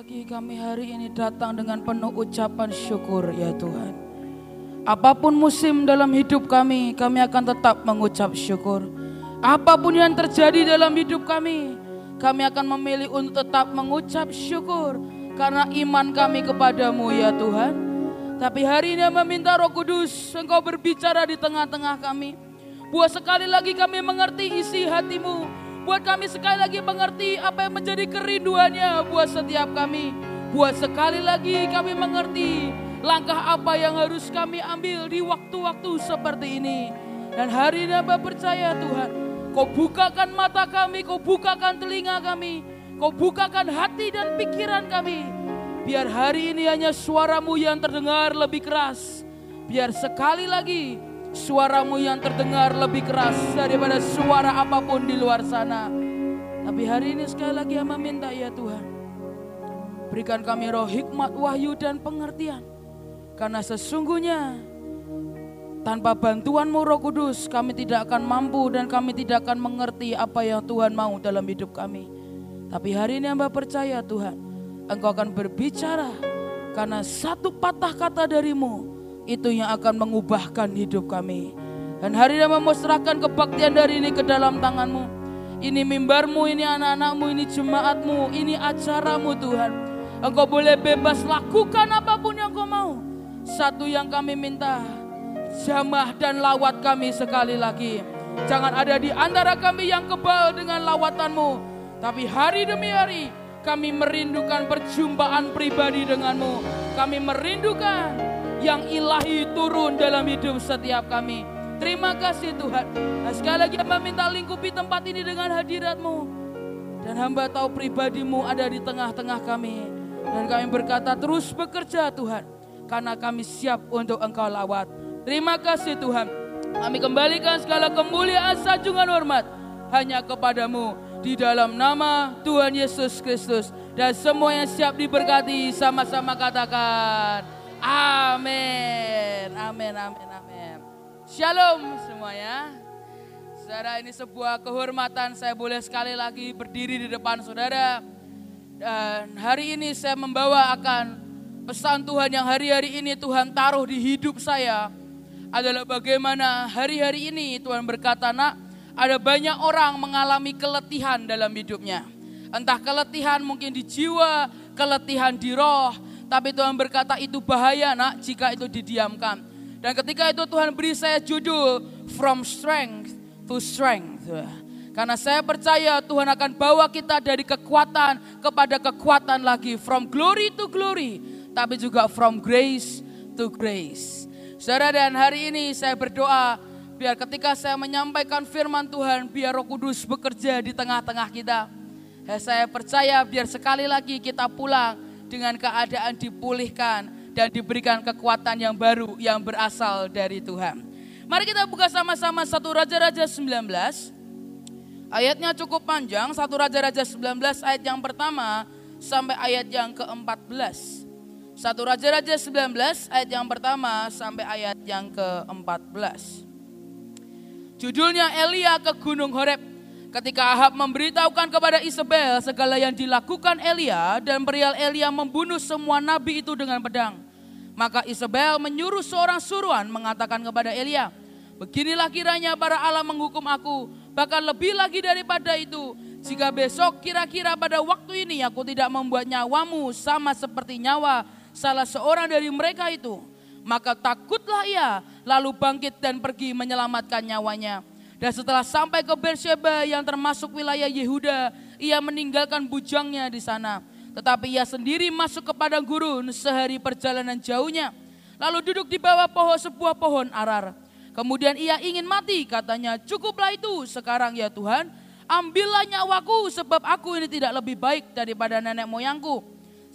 lagi kami hari ini datang dengan penuh ucapan syukur ya Tuhan. Apa pun musim dalam hidup kami, kami akan tetap mengucap syukur. Apa pun yang terjadi dalam hidup kami, kami akan memilih untuk tetap mengucap syukur karena iman kami kepadamu ya Tuhan. Tapi hari ini meminta roh kudus, engkau berbicara di tengah-tengah kami. Buat sekali lagi kami mengerti isi hatimu, Buat kami sekali lagi mengerti apa yang menjadi kerinduannya buat setiap kami. Buat sekali lagi kami mengerti langkah apa yang harus kami ambil di waktu-waktu seperti ini. Dan hari ini Abah percaya Tuhan, Kau bukakan mata kami, Kau bukakan telinga kami, Kau bukakan hati dan pikiran kami. Biar hari ini hanya suaramu yang terdengar lebih keras. Biar sekali lagi Suaramu yang terdengar lebih keras daripada suara apa pun di luar sana. Tapi hari ini sekali lagi yang meminta ya Tuhan. Berikan kami roh hikmat, wahyu dan pengertian. Karena sesungguhnya tanpa bantuanmu roh kudus kami tidak akan mampu dan kami tidak akan mengerti apa yang Tuhan mau dalam hidup kami. Tapi hari ini hamba percaya Tuhan, Engkau akan berbicara karena satu patah kata darimu itu yang akan mengubahkan hidup kami. Dan hari ini memusrahkan kebaktian dari ini ke dalam tanganmu. Ini mimbarmu, ini anak-anakmu, ini jemaatmu, ini acaramu Tuhan. Engkau boleh bebas lakukan apa pun yang kau mau. Satu yang kami minta, jamah dan lawat kami sekali lagi. Jangan ada di antara kami yang kebal dengan lawatanmu. Tapi hari demi hari kami merindukan perjumpaan pribadi denganmu. Kami merindukan yang ilahi turun dalam hidup setiap kami. Terima kasih Tuhan. Nah, sekali lagi hamba minta lingkupi tempat ini dengan hadiratmu. Dan hamba tahu pribadimu ada di tengah-tengah kami. Dan kami berkata terus bekerja Tuhan. Karena kami siap untuk engkau lawat. Terima kasih Tuhan. Kami kembalikan segala kemuliaan sanjungan hormat. Hanya kepadamu. Di dalam nama Tuhan Yesus Kristus. Dan semua yang siap diberkati sama-sama katakan. Amin. Amin, amin, amin. Shalom semuanya. Saudara ini sebuah kehormatan saya boleh sekali lagi berdiri di depan saudara. Dan hari ini saya membawa akan pesan Tuhan yang hari-hari ini Tuhan taruh di hidup saya. Adalah bagaimana hari-hari ini Tuhan berkata nak ada banyak orang mengalami keletihan dalam hidupnya. Entah keletihan mungkin di jiwa, keletihan di roh, tapi Tuhan berkata itu bahaya nak jika itu didiamkan. Dan ketika itu Tuhan beri saya judul From Strength to Strength. Karena saya percaya Tuhan akan bawa kita dari kekuatan kepada kekuatan lagi. From glory to glory. Tapi juga from grace to grace. Saudara dan hari ini saya berdoa biar ketika saya menyampaikan firman Tuhan biar roh kudus bekerja di tengah-tengah kita. Saya percaya biar sekali lagi kita pulang dengan keadaan dipulihkan dan diberikan kekuatan yang baru yang berasal dari Tuhan. Mari kita buka sama-sama satu Raja-Raja 19. Ayatnya cukup panjang, satu Raja-Raja 19 ayat yang pertama sampai ayat yang ke-14. Satu Raja-Raja 19 ayat yang pertama sampai ayat yang ke-14. Judulnya Elia ke Gunung Horeb. Ketika Ahab memberitahukan kepada Isabel segala yang dilakukan Elia dan perial Elia membunuh semua nabi itu dengan pedang. Maka Isabel menyuruh seorang suruhan mengatakan kepada Elia, Beginilah kiranya para Allah menghukum aku, bahkan lebih lagi daripada itu. Jika besok kira-kira pada waktu ini aku tidak membuat nyawamu sama seperti nyawa salah seorang dari mereka itu. Maka takutlah ia lalu bangkit dan pergi menyelamatkan nyawanya. Dan setelah sampai ke Beersheba yang termasuk wilayah Yehuda, ia meninggalkan bujangnya di sana. Tetapi ia sendiri masuk ke padang gurun sehari perjalanan jauhnya. Lalu duduk di bawah pohon sebuah pohon arar. Kemudian ia ingin mati, katanya, cukuplah itu sekarang ya Tuhan, ambillah nyawaku sebab aku ini tidak lebih baik daripada nenek moyangku.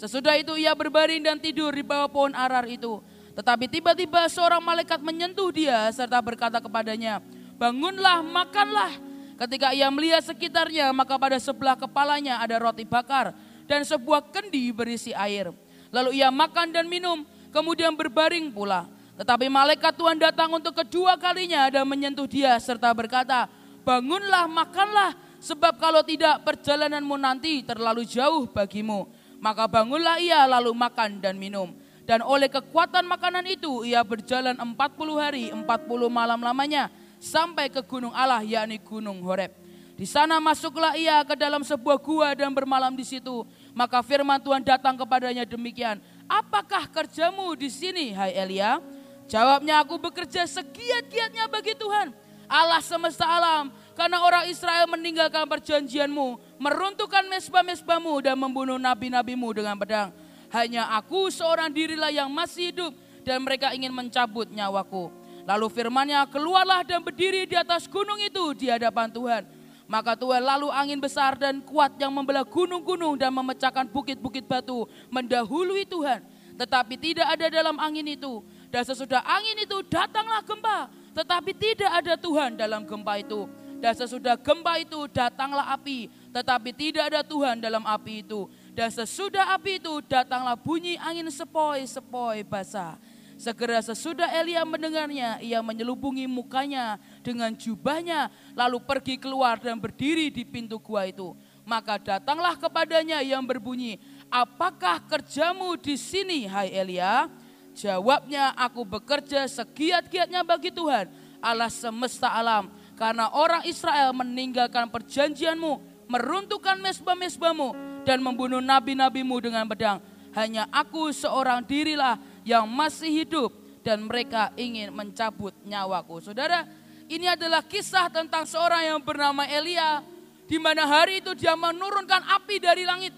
Sesudah itu ia berbaring dan tidur di bawah pohon arar itu. Tetapi tiba-tiba seorang malaikat menyentuh dia serta berkata kepadanya, bangunlah, makanlah. Ketika ia melihat sekitarnya, maka pada sebelah kepalanya ada roti bakar dan sebuah kendi berisi air. Lalu ia makan dan minum, kemudian berbaring pula. Tetapi malaikat Tuhan datang untuk kedua kalinya dan menyentuh dia serta berkata, bangunlah, makanlah, sebab kalau tidak perjalananmu nanti terlalu jauh bagimu. Maka bangunlah ia lalu makan dan minum. Dan oleh kekuatan makanan itu ia berjalan 40 hari 40 malam lamanya sampai ke gunung Allah yakni gunung Horeb. Di sana masuklah ia ke dalam sebuah gua dan bermalam di situ. Maka firman Tuhan datang kepadanya demikian. Apakah kerjamu di sini hai Elia? Jawabnya aku bekerja segiat-giatnya bagi Tuhan. Allah semesta alam. Karena orang Israel meninggalkan perjanjianmu. Meruntuhkan mesbah-mesbahmu dan membunuh nabi-nabimu dengan pedang. Hanya aku seorang dirilah yang masih hidup. Dan mereka ingin mencabut nyawaku. Lalu firmannya keluarlah dan berdiri di atas gunung itu di hadapan Tuhan. Maka Tuhan lalu angin besar dan kuat yang membelah gunung-gunung dan memecahkan bukit-bukit batu mendahului Tuhan. Tetapi tidak ada dalam angin itu. Dan sesudah angin itu datanglah gempa. Tetapi tidak ada Tuhan dalam gempa itu. Dan sesudah gempa itu datanglah api. Tetapi tidak ada Tuhan dalam api itu. Dan sesudah api itu datanglah bunyi angin sepoi-sepoi basah. Segera sesudah Elia mendengarnya, ia menyelubungi mukanya dengan jubahnya, lalu pergi keluar dan berdiri di pintu gua itu. Maka datanglah kepadanya yang berbunyi, apakah kerjamu di sini hai Elia? Jawabnya, aku bekerja segiat-giatnya bagi Tuhan, Allah semesta alam. Karena orang Israel meninggalkan perjanjianmu, meruntuhkan mesbah-mesbahmu, dan membunuh nabi-nabimu dengan pedang. Hanya aku seorang dirilah yang masih hidup dan mereka ingin mencabut nyawaku. Saudara, ini adalah kisah tentang seorang yang bernama Elia di mana hari itu dia menurunkan api dari langit.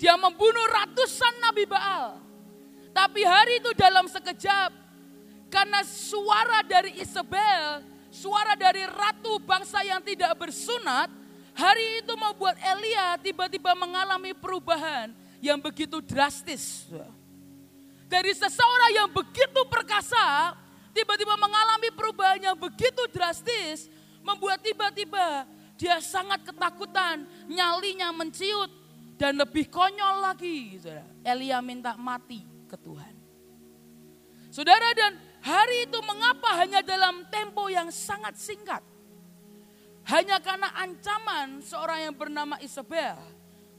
Dia membunuh ratusan nabi Baal. Tapi hari itu dalam sekejap karena suara dari Isabel, suara dari ratu bangsa yang tidak bersunat, hari itu membuat Elia tiba-tiba mengalami perubahan yang begitu drastis. Dari seseorang yang begitu perkasa, tiba-tiba mengalami perubahan yang begitu drastis, membuat tiba-tiba dia sangat ketakutan, nyalinya menciut, dan lebih konyol lagi. Saudara. Elia minta mati ke Tuhan. Saudara dan hari itu mengapa hanya dalam tempo yang sangat singkat? Hanya karena ancaman seorang yang bernama Isabel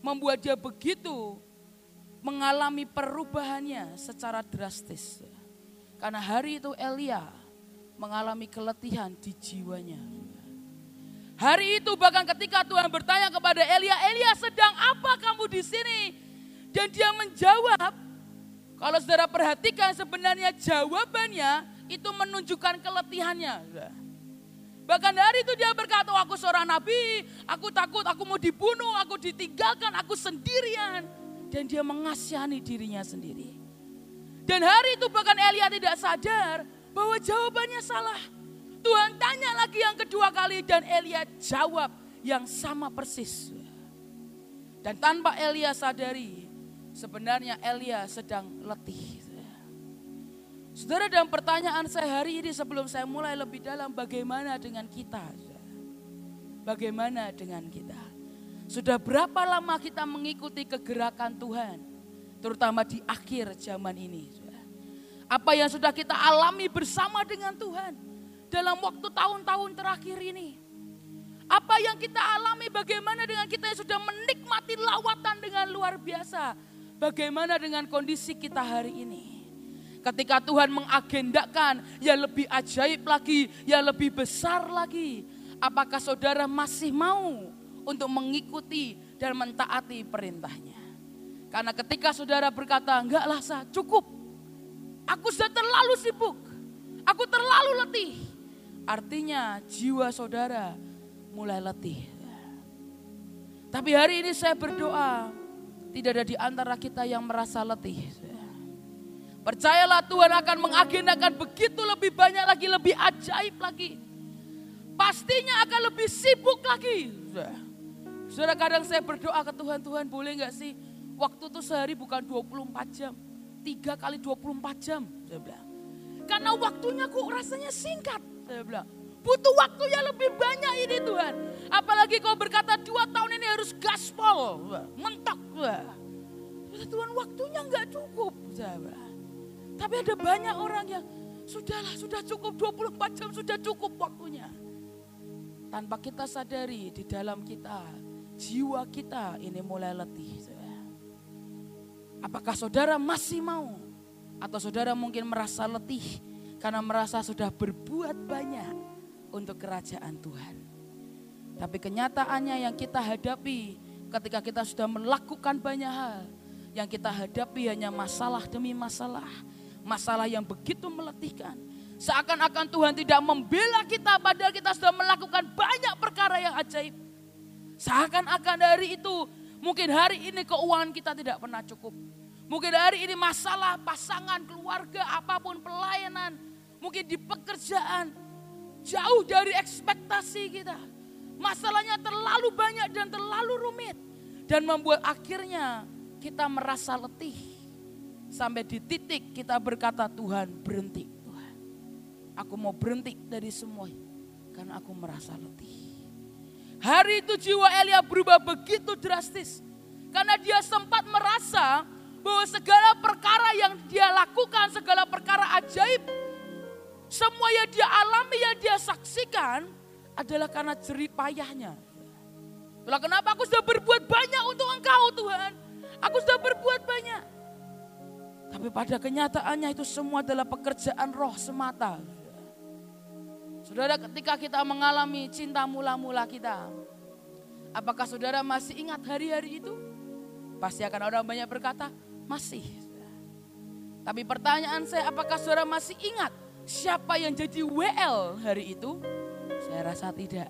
membuat dia begitu mengalami perubahannya secara drastis. Karena hari itu Elia mengalami keletihan di jiwanya. Hari itu bahkan ketika Tuhan bertanya kepada Elia, Elia sedang apa kamu di sini? Dan dia menjawab, kalau saudara perhatikan sebenarnya jawabannya itu menunjukkan keletihannya. Bahkan hari itu dia berkata, oh, aku seorang nabi, aku takut, aku mau dibunuh, aku ditinggalkan, aku sendirian dan dia mengasihani dirinya sendiri. Dan hari itu bahkan Elia tidak sadar bahwa jawabannya salah. Tuhan tanya lagi yang kedua kali dan Elia jawab yang sama persis. Dan tanpa Elia sadari, sebenarnya Elia sedang letih. Saudara dalam pertanyaan saya hari ini sebelum saya mulai lebih dalam bagaimana dengan kita? Bagaimana dengan kita? Sudah berapa lama kita mengikuti kegerakan Tuhan, terutama di akhir zaman ini. Apa yang sudah kita alami bersama dengan Tuhan dalam waktu tahun-tahun terakhir ini. Apa yang kita alami bagaimana dengan kita yang sudah menikmati lawatan dengan luar biasa. Bagaimana dengan kondisi kita hari ini. Ketika Tuhan mengagendakan yang lebih ajaib lagi, yang lebih besar lagi. Apakah saudara masih mau untuk mengikuti dan mentaati perintahnya. Karena ketika saudara berkata, enggaklah sah, cukup. Aku sudah terlalu sibuk. Aku terlalu letih. Artinya jiwa saudara mulai letih. Tapi hari ini saya berdoa, tidak ada di antara kita yang merasa letih. Percayalah Tuhan akan mengagendakan begitu lebih banyak lagi, lebih ajaib lagi. Pastinya akan lebih sibuk lagi. Saudara kadang saya berdoa ke Tuhan, Tuhan boleh nggak sih waktu tuh sehari bukan 24 jam, tiga kali 24 jam, saya bilang. Karena waktunya kok rasanya singkat, saya bilang. Butuh waktu yang lebih banyak ini Tuhan. Apalagi kau berkata dua tahun ini harus gaspol, mentok. Tuhan waktunya nggak cukup, saya bilang. Tapi ada banyak orang yang sudahlah, sudah cukup 24 jam, sudah cukup waktunya. Tanpa kita sadari di dalam kita jiwa kita ini mulai letih. Apakah saudara masih mau? Atau saudara mungkin merasa letih karena merasa sudah berbuat banyak untuk kerajaan Tuhan. Tapi kenyataannya yang kita hadapi ketika kita sudah melakukan banyak hal, yang kita hadapi hanya masalah demi masalah, masalah yang begitu meletihkan. Seakan-akan Tuhan tidak membela kita padahal kita sudah melakukan banyak perkara yang ajaib. Seakan-akan dari itu mungkin hari ini keuangan kita tidak pernah cukup. Mungkin hari ini masalah pasangan, keluarga, apa pun pelayanan. Mungkin di pekerjaan. Jauh dari ekspektasi kita. Masalahnya terlalu banyak dan terlalu rumit. Dan membuat akhirnya kita merasa letih Sampai di titik kita berkata Tuhan berhenti. Tuhan, aku mau berhenti dari semua karena aku merasa letih. Hari itu jiwa Elia berubah begitu drastis. Karena dia sempat merasa bahwa segala perkara yang dia lakukan, segala perkara ajaib, semua yang dia alami, yang dia saksikan adalah karena jerih payahnya. Itulah kenapa aku sudah berbuat banyak untuk engkau Tuhan. Aku sudah berbuat banyak. Tapi pada kenyataannya itu semua adalah pekerjaan roh semata. Saudara ketika kita mengalami cinta mula-mula kita. Apakah saudara masih ingat hari-hari itu? Pasti akan orang banyak berkata, masih. Tapi pertanyaan saya, apakah saudara masih ingat siapa yang jadi WL hari itu? Saya rasa tidak.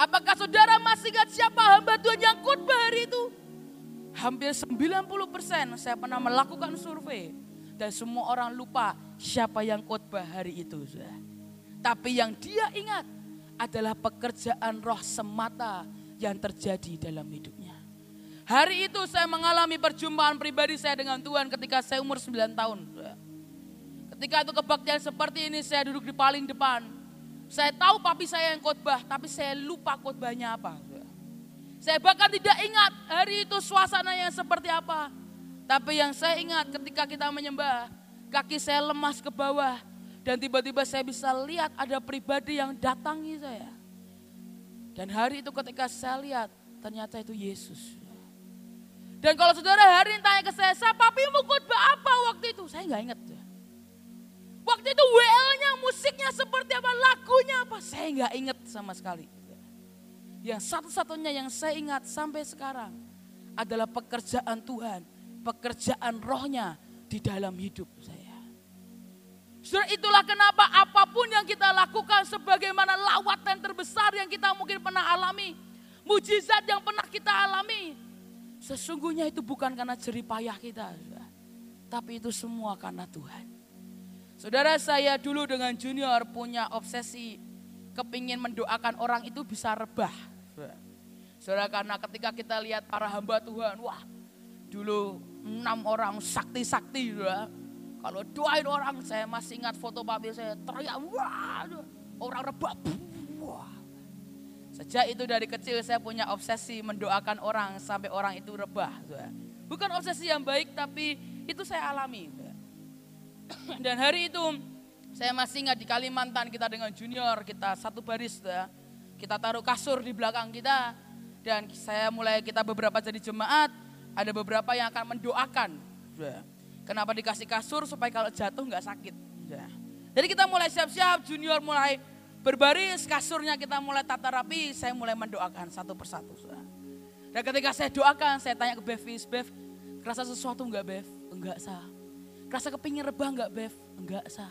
Apakah saudara masih ingat siapa hamba Tuhan yang khotbah hari itu? hampir 90% saya pernah melakukan survei dan semua orang lupa siapa yang khotbah hari itu. Tapi yang dia ingat adalah pekerjaan roh semata yang terjadi dalam hidupnya. Hari itu saya mengalami perjumpaan pribadi saya dengan Tuhan ketika saya umur 9 tahun. Ketika itu kebaktian seperti ini saya duduk di paling depan. Saya tahu papi saya yang khotbah, tapi saya lupa khotbahnya apa. Saya bahkan tidak ingat hari itu suasana yang seperti apa. Tapi yang saya ingat ketika kita menyembah, kaki saya lemas ke bawah. Dan tiba-tiba saya bisa lihat ada pribadi yang datangi saya. Dan hari itu ketika saya lihat, ternyata itu Yesus. Dan kalau saudara hari ini tanya ke saya, papi mau khotbah apa waktu itu? Saya nggak ingat. Waktu itu WL-nya, musiknya seperti apa, lagunya apa? Saya nggak ingat sama sekali. Yang satu-satunya yang saya ingat sampai sekarang adalah pekerjaan Tuhan, pekerjaan rohnya di dalam hidup saya. Saudara itulah kenapa apa pun yang kita lakukan sebagaimana lawatan terbesar yang kita mungkin pernah alami. Mujizat yang pernah kita alami. Sesungguhnya itu bukan karena jerih payah kita. Tapi itu semua karena Tuhan. Saudara saya dulu dengan junior punya obsesi kepingin mendoakan orang itu bisa rebah. Saudara karena ketika kita lihat para hamba Tuhan, wah dulu enam orang sakti-sakti ya. Kalau doain orang, saya masih ingat foto papi saya teriak, wah orang rebah. Wah. Sejak itu dari kecil saya punya obsesi mendoakan orang sampai orang itu rebah. Bukan obsesi yang baik tapi itu saya alami. Dan hari itu saya masih ingat di Kalimantan kita dengan junior, kita satu baris. Kita taruh kasur di belakang kita dan saya mulai kita beberapa jadi jemaat, ada beberapa yang akan mendoakan. Kenapa dikasih kasur supaya kalau jatuh nggak sakit. Ya. Jadi kita mulai siap-siap, junior mulai berbaris, kasurnya kita mulai tata rapi, saya mulai mendoakan satu persatu. Dan ketika saya doakan, saya tanya ke Bev, Bev, kerasa sesuatu enggak Bev? Enggak sah. Kerasa kepingin rebah enggak Bev? Enggak sah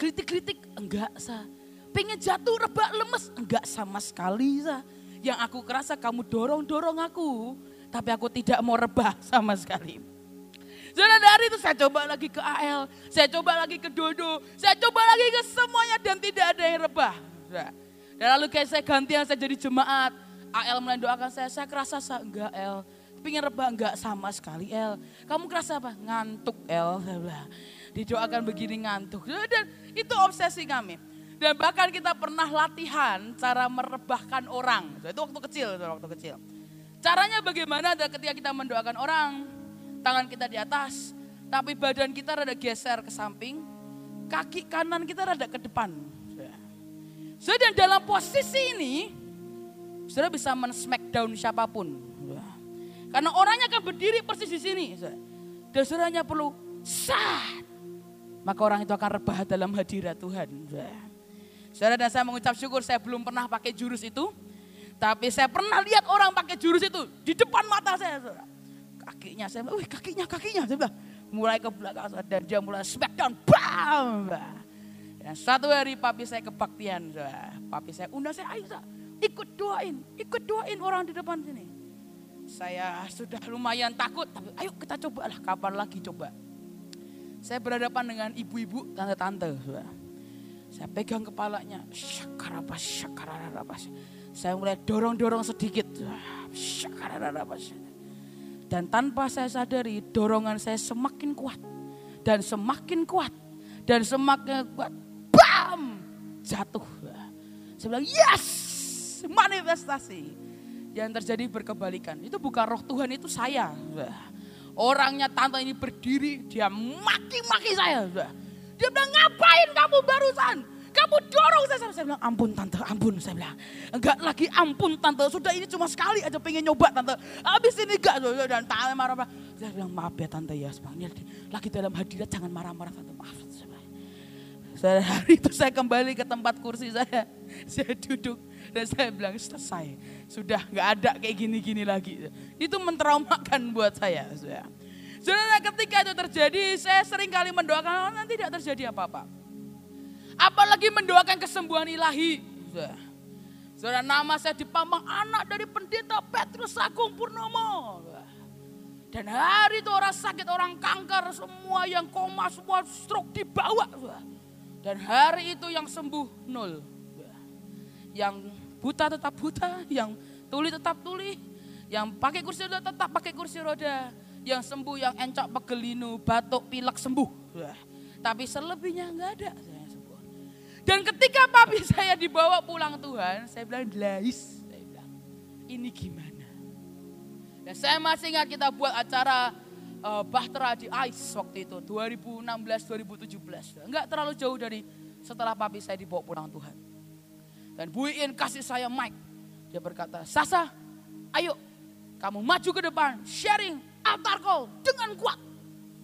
kritik-kritik enggak sah. Pengen jatuh rebak lemes enggak sama sekali sah. Yang aku kerasa kamu dorong-dorong aku, tapi aku tidak mau rebah sama sekali. Saudara dari itu saya coba lagi ke AL, saya coba lagi ke Dodo, saya coba lagi ke semuanya dan tidak ada yang rebah. Dan lalu kayak saya gantian saya jadi jemaat, AL mulai doakan saya, saya kerasa saya enggak El, pingin rebah enggak sama sekali El. Kamu kerasa apa? Ngantuk El, didoakan begini ngantuk. Dan itu obsesi kami. Dan bahkan kita pernah latihan cara merebahkan orang. Itu waktu kecil, itu waktu kecil. Caranya bagaimana ketika kita mendoakan orang, tangan kita di atas, tapi badan kita rada geser ke samping, kaki kanan kita rada ke depan. Dan dalam posisi ini, saudara bisa men-smackdown siapa pun. Karena orangnya akan berdiri persis di sini. dan saudaranya perlu sat. Maka orang itu akan rebah dalam hadirat Tuhan. Saudara dan saya mengucap syukur saya belum pernah pakai jurus itu. Tapi saya pernah lihat orang pakai jurus itu di depan mata saya. Saudara. Kakinya saya bilang, kakinya, kakinya. Saya bilang, mulai ke belakang dan dia mulai smackdown. Bam! Dan satu hari papi saya kebaktian. Papi saya undang saya, ayo ikut doain, ikut doain orang di depan sini. Saya sudah lumayan takut, tapi ayo kita coba lah, kapan lagi coba. Saya berhadapan dengan ibu-ibu, tante-tante. Saya pegang kepalanya, syakarabas, syakarabas. Saya mulai dorong-dorong sedikit. Syakarabas. Dan tanpa saya sadari, dorongan saya semakin kuat. Dan semakin kuat. Dan semakin kuat. Bam! Jatuh. Saya bilang, yes! Manifestasi yang terjadi berkebalikan. Itu bukan roh Tuhan, itu saya. Orangnya tante ini berdiri, dia maki-maki saya. Dia bilang, ngapain kamu barusan? Kamu dorong saya. Saya bilang, ampun tante, ampun. Saya bilang, enggak lagi ampun tante. Sudah ini cuma sekali aja pengen nyoba tante. Habis ini enggak. Dan tante marah-marah. Saya bilang, maaf ya tante ya. Ini lagi dalam hadirat, jangan marah-marah tante. Maaf. Saya, hari itu saya kembali ke tempat kursi saya. Saya duduk dan saya bilang selesai. Sudah nggak ada kayak gini-gini lagi. Itu mentraumakan buat saya. Saudara ketika itu terjadi saya sering kali mendoakan oh, nanti tidak terjadi apa-apa. Apalagi mendoakan kesembuhan ilahi. Saudara nama saya dipamang anak dari pendeta Petrus Agung Purnomo. Dan hari itu orang sakit, orang kanker, semua yang koma, semua stroke dibawa. Dan hari itu yang sembuh nol. Yang buta tetap buta, yang tuli tetap tuli, yang pakai kursi roda tetap pakai kursi roda, yang sembuh yang encok pegelinu, batuk, pilek sembuh. Tapi selebihnya enggak ada. Dan ketika papi saya dibawa pulang Tuhan, saya bilang, Lais, saya bilang, ini gimana? Dan saya masih ingat kita buat acara uh, Bahtera di ICE waktu itu, 2016-2017. Enggak terlalu jauh dari setelah papi saya dibawa pulang Tuhan. Dan Bu Iin kasih saya mic. Dia berkata, Sasa, ayo kamu maju ke depan, sharing altar call dengan kuat.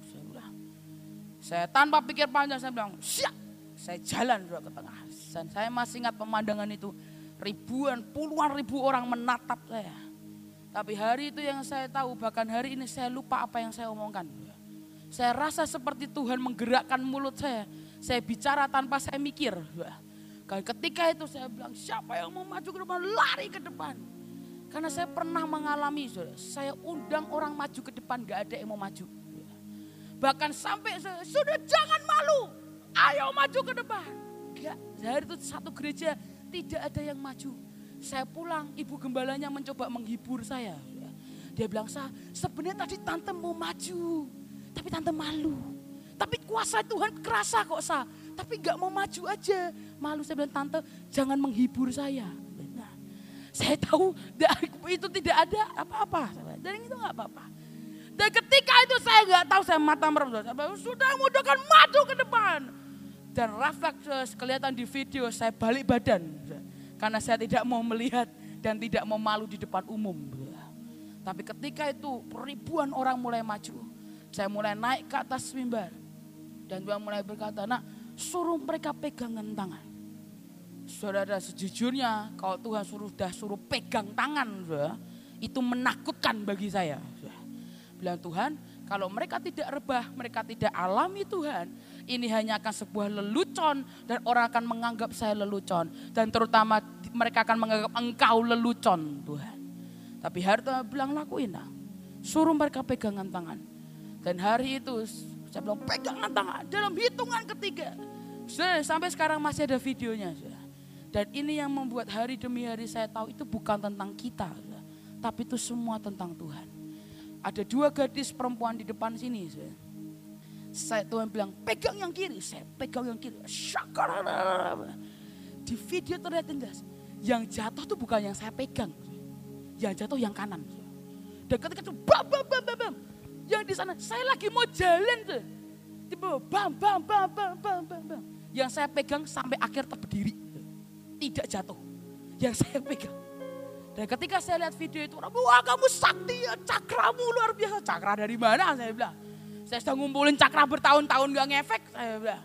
Saya bilang, saya tanpa pikir panjang, saya bilang, siap. Saya jalan ke tengah. Dan saya masih ingat pemandangan itu. Ribuan, puluhan ribu orang menatap saya. Tapi hari itu yang saya tahu, bahkan hari ini saya lupa apa yang saya omongkan. Saya rasa seperti Tuhan menggerakkan mulut saya. Saya bicara tanpa saya mikir. Ketika itu saya bilang, siapa yang mau maju ke depan, lari ke depan. Karena saya pernah mengalami, saya undang orang maju ke depan, gak ada yang mau maju. Bahkan sampai sudah jangan malu, ayo maju ke depan. Gak, dari itu satu gereja tidak ada yang maju. Saya pulang, ibu gembalanya mencoba menghibur saya. Dia bilang, saya sebenarnya tadi tante mau maju, tapi tante malu. Tapi kuasa Tuhan kerasa kok sa. Tapi gak mau maju aja. Malu saya bilang, tante jangan menghibur saya. Nah, saya tahu itu tidak ada apa-apa. Dan itu gak apa-apa. Dan ketika itu saya gak tahu, saya mata merem. Sudah mudahkan maju ke depan. Dan refleks kelihatan di video, saya balik badan. Karena saya tidak mau melihat dan tidak mau malu di depan umum. Tapi ketika itu ribuan orang mulai maju. Saya mulai naik ke atas mimbar. Dan Tuhan mulai berkata, nak suruh mereka pegangan tangan. Saudara sejujurnya kalau Tuhan suruh dah suruh pegang tangan, itu menakutkan bagi saya. Bilang Tuhan, kalau mereka tidak rebah, mereka tidak alami Tuhan, ini hanya akan sebuah lelucon dan orang akan menganggap saya lelucon. Dan terutama mereka akan menganggap engkau lelucon Tuhan. Tapi hari itu bilang lakuin lah. Suruh mereka pegangan tangan. Dan hari itu saya bilang pegangan tangan dalam hitungan ketiga. Sudah, sampai sekarang masih ada videonya. Dan ini yang membuat hari demi hari saya tahu itu bukan tentang kita. Tapi itu semua tentang Tuhan. Ada dua gadis perempuan di depan sini. Sudah. Saya Tuhan bilang pegang yang kiri. Saya pegang yang kiri. Di video terlihat jelas. Yang jatuh itu bukan yang saya pegang. Yang jatuh yang kanan. Dan ketika itu bam bam bam bam bam yang di sana saya lagi mau jalan tuh. Tiba bam bam bam bam bam bam bam. Yang saya pegang sampai akhir berdiri. Tidak jatuh. Yang saya pegang. Dan ketika saya lihat video itu, wah kamu sakti ya, cakramu luar biasa. Cakra dari mana saya bilang. Saya sudah ngumpulin cakra bertahun-tahun gak ngefek. Saya bilang,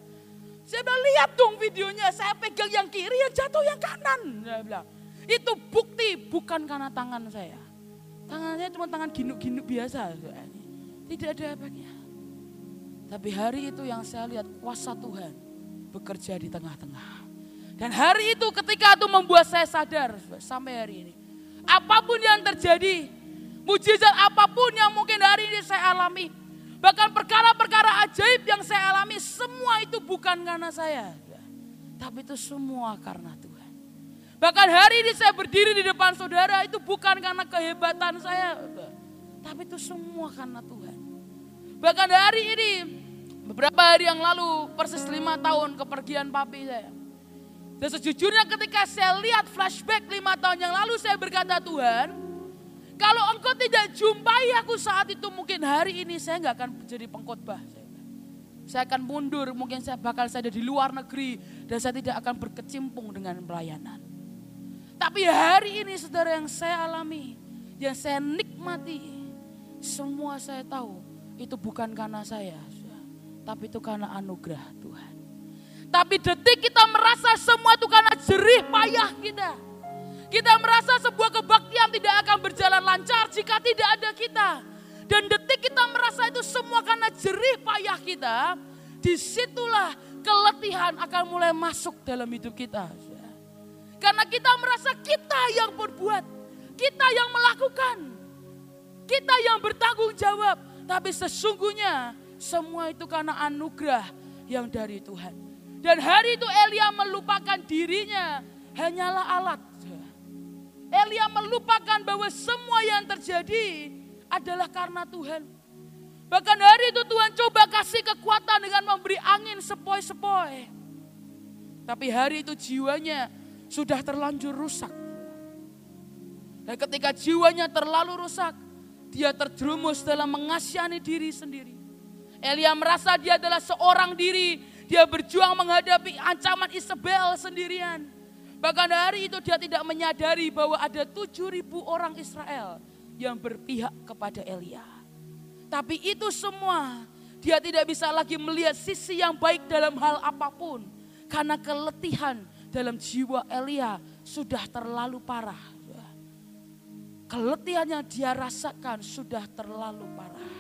saya bilang lihat dong videonya, saya pegang yang kiri, yang jatuh yang kanan. Saya bilang, itu bukti bukan karena tangan saya. Tangannya cuma tangan ginuk-ginuk biasa. Tidak ada apa-apa. Tapi hari itu yang saya lihat kuasa Tuhan bekerja di tengah-tengah. Dan hari itu ketika itu membuat saya sadar sampai hari ini. Apa pun yang terjadi, mujizat apa pun yang mungkin hari ini saya alami. Bahkan perkara-perkara ajaib yang saya alami, semua itu bukan karena saya. Tapi itu semua karena Tuhan. Bahkan hari ini saya berdiri di depan saudara itu bukan karena kehebatan saya. Tapi itu semua karena Tuhan. Bahkan hari ini Beberapa hari yang lalu, persis lima tahun kepergian papi saya. Dan sejujurnya ketika saya lihat flashback lima tahun yang lalu, saya berkata Tuhan, kalau engkau tidak jumpai aku saat itu, mungkin hari ini saya nggak akan menjadi pengkhotbah. Saya akan mundur, mungkin saya bakal saya ada di luar negeri, dan saya tidak akan berkecimpung dengan pelayanan. Tapi hari ini saudara yang saya alami, yang saya nikmati, semua saya tahu itu bukan karena saya tapi itu karena anugerah Tuhan. Tapi detik kita merasa semua itu karena jerih payah kita. Kita merasa sebuah kebaktian tidak akan berjalan lancar jika tidak ada kita. Dan detik kita merasa itu semua karena jerih payah kita. Di situlah keletihan akan mulai masuk dalam hidup kita. Karena kita merasa kita yang berbuat. Kita yang melakukan. Kita yang bertanggung jawab. Tapi sesungguhnya semua itu karena anugerah yang dari Tuhan. Dan hari itu Elia melupakan dirinya hanyalah alat. Elia melupakan bahwa semua yang terjadi adalah karena Tuhan. Bahkan hari itu Tuhan coba kasih kekuatan dengan memberi angin sepoi-sepoi. Tapi hari itu jiwanya sudah terlanjur rusak. Dan ketika jiwanya terlalu rusak, dia terjerumus dalam mengasihani diri sendiri. Elia merasa dia adalah seorang diri. Dia berjuang menghadapi ancaman Isabel sendirian. Bahkan hari itu dia tidak menyadari bahwa ada tujuh ribu orang Israel yang berpihak kepada Elia. Tapi itu semua dia tidak bisa lagi melihat sisi yang baik dalam hal apa pun. Karena keletihan dalam jiwa Elia sudah terlalu parah. Keletihan yang dia rasakan sudah terlalu parah.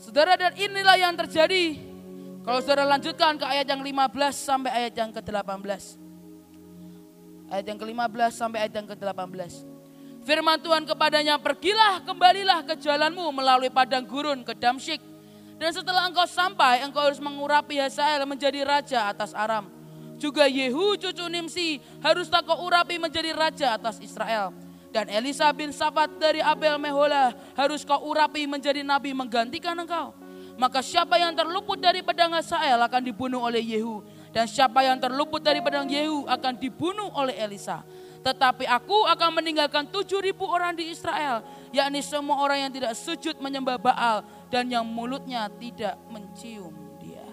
Saudara dan inilah yang terjadi. Kalau saudara lanjutkan ke ayat yang 15 sampai ayat yang ke-18. Ayat yang ke-15 sampai ayat yang ke-18. Firman Tuhan kepadanya, pergilah kembalilah ke jalanmu melalui padang gurun ke Damsyik. Dan setelah engkau sampai, engkau harus mengurapi Hazael menjadi raja atas Aram. Juga Yehu cucu Nimsi harus tak kau urapi menjadi raja atas Israel dan Elisa bin Safat dari Abel Mehola harus kau urapi menjadi nabi menggantikan engkau. Maka siapa yang terluput dari pedang Hazael akan dibunuh oleh Yehu. Dan siapa yang terluput dari pedang Yehu akan dibunuh oleh Elisa. Tetapi aku akan meninggalkan tujuh ribu orang di Israel. Yakni semua orang yang tidak sujud menyembah Baal. Dan yang mulutnya tidak mencium dia.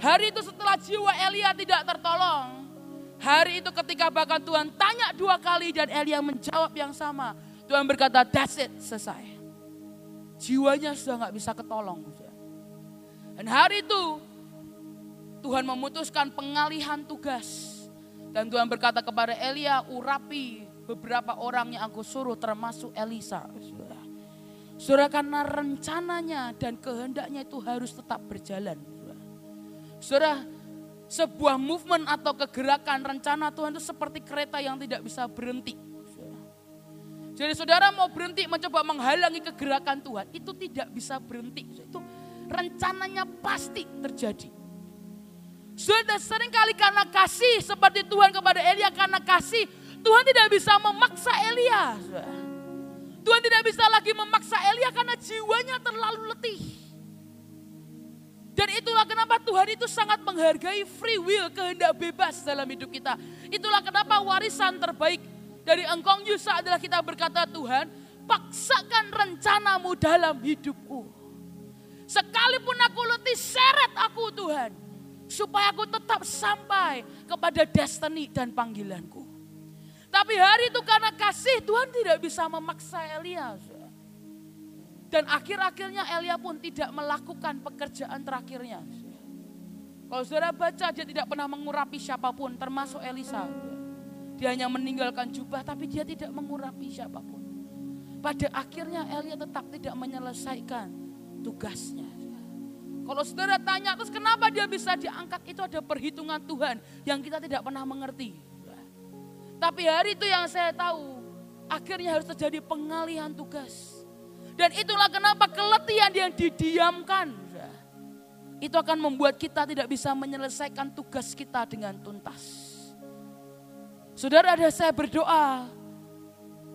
Hari itu setelah jiwa Elia tidak tertolong. Hari itu ketika bahkan Tuhan tanya dua kali dan Elia menjawab yang sama. Tuhan berkata, that's it, selesai. Jiwanya sudah nggak bisa ketolong. Dan hari itu Tuhan memutuskan pengalihan tugas. Dan Tuhan berkata kepada Elia, urapi beberapa orang yang aku suruh termasuk Elisa. Saudara karena rencananya dan kehendaknya itu harus tetap berjalan. Saudara sebuah movement atau kegerakan rencana Tuhan itu seperti kereta yang tidak bisa berhenti. Jadi saudara mau berhenti mencoba menghalangi kegerakan Tuhan, itu tidak bisa berhenti. Itu rencananya pasti terjadi. Sudah sering kali karena kasih seperti Tuhan kepada Elia karena kasih, Tuhan tidak bisa memaksa Elia. Tuhan tidak bisa lagi memaksa Elia karena jiwanya terlalu letih. Dan itulah kenapa Tuhan itu sangat menghargai free will, kehendak bebas dalam hidup kita. Itulah kenapa warisan terbaik dari engkong Yusa adalah kita berkata Tuhan, paksakan rencanamu dalam hidupku. Sekalipun aku letih, seret aku Tuhan. Supaya aku tetap sampai kepada destiny dan panggilanku. Tapi hari itu karena kasih Tuhan tidak bisa memaksa Elia. Dan akhir-akhirnya Elia pun tidak melakukan pekerjaan terakhirnya. Kalau saudara baca dia tidak pernah mengurapi siapa pun termasuk Elisa. Dia hanya meninggalkan jubah tapi dia tidak mengurapi siapa pun. Pada akhirnya Elia tetap tidak menyelesaikan tugasnya. Kalau saudara tanya terus kenapa dia bisa diangkat itu ada perhitungan Tuhan yang kita tidak pernah mengerti. Tapi hari itu yang saya tahu akhirnya harus terjadi pengalihan tugas. Dan itulah kenapa keletihan yang didiamkan itu akan membuat kita tidak bisa menyelesaikan tugas kita dengan tuntas. Saudara ada saya berdoa,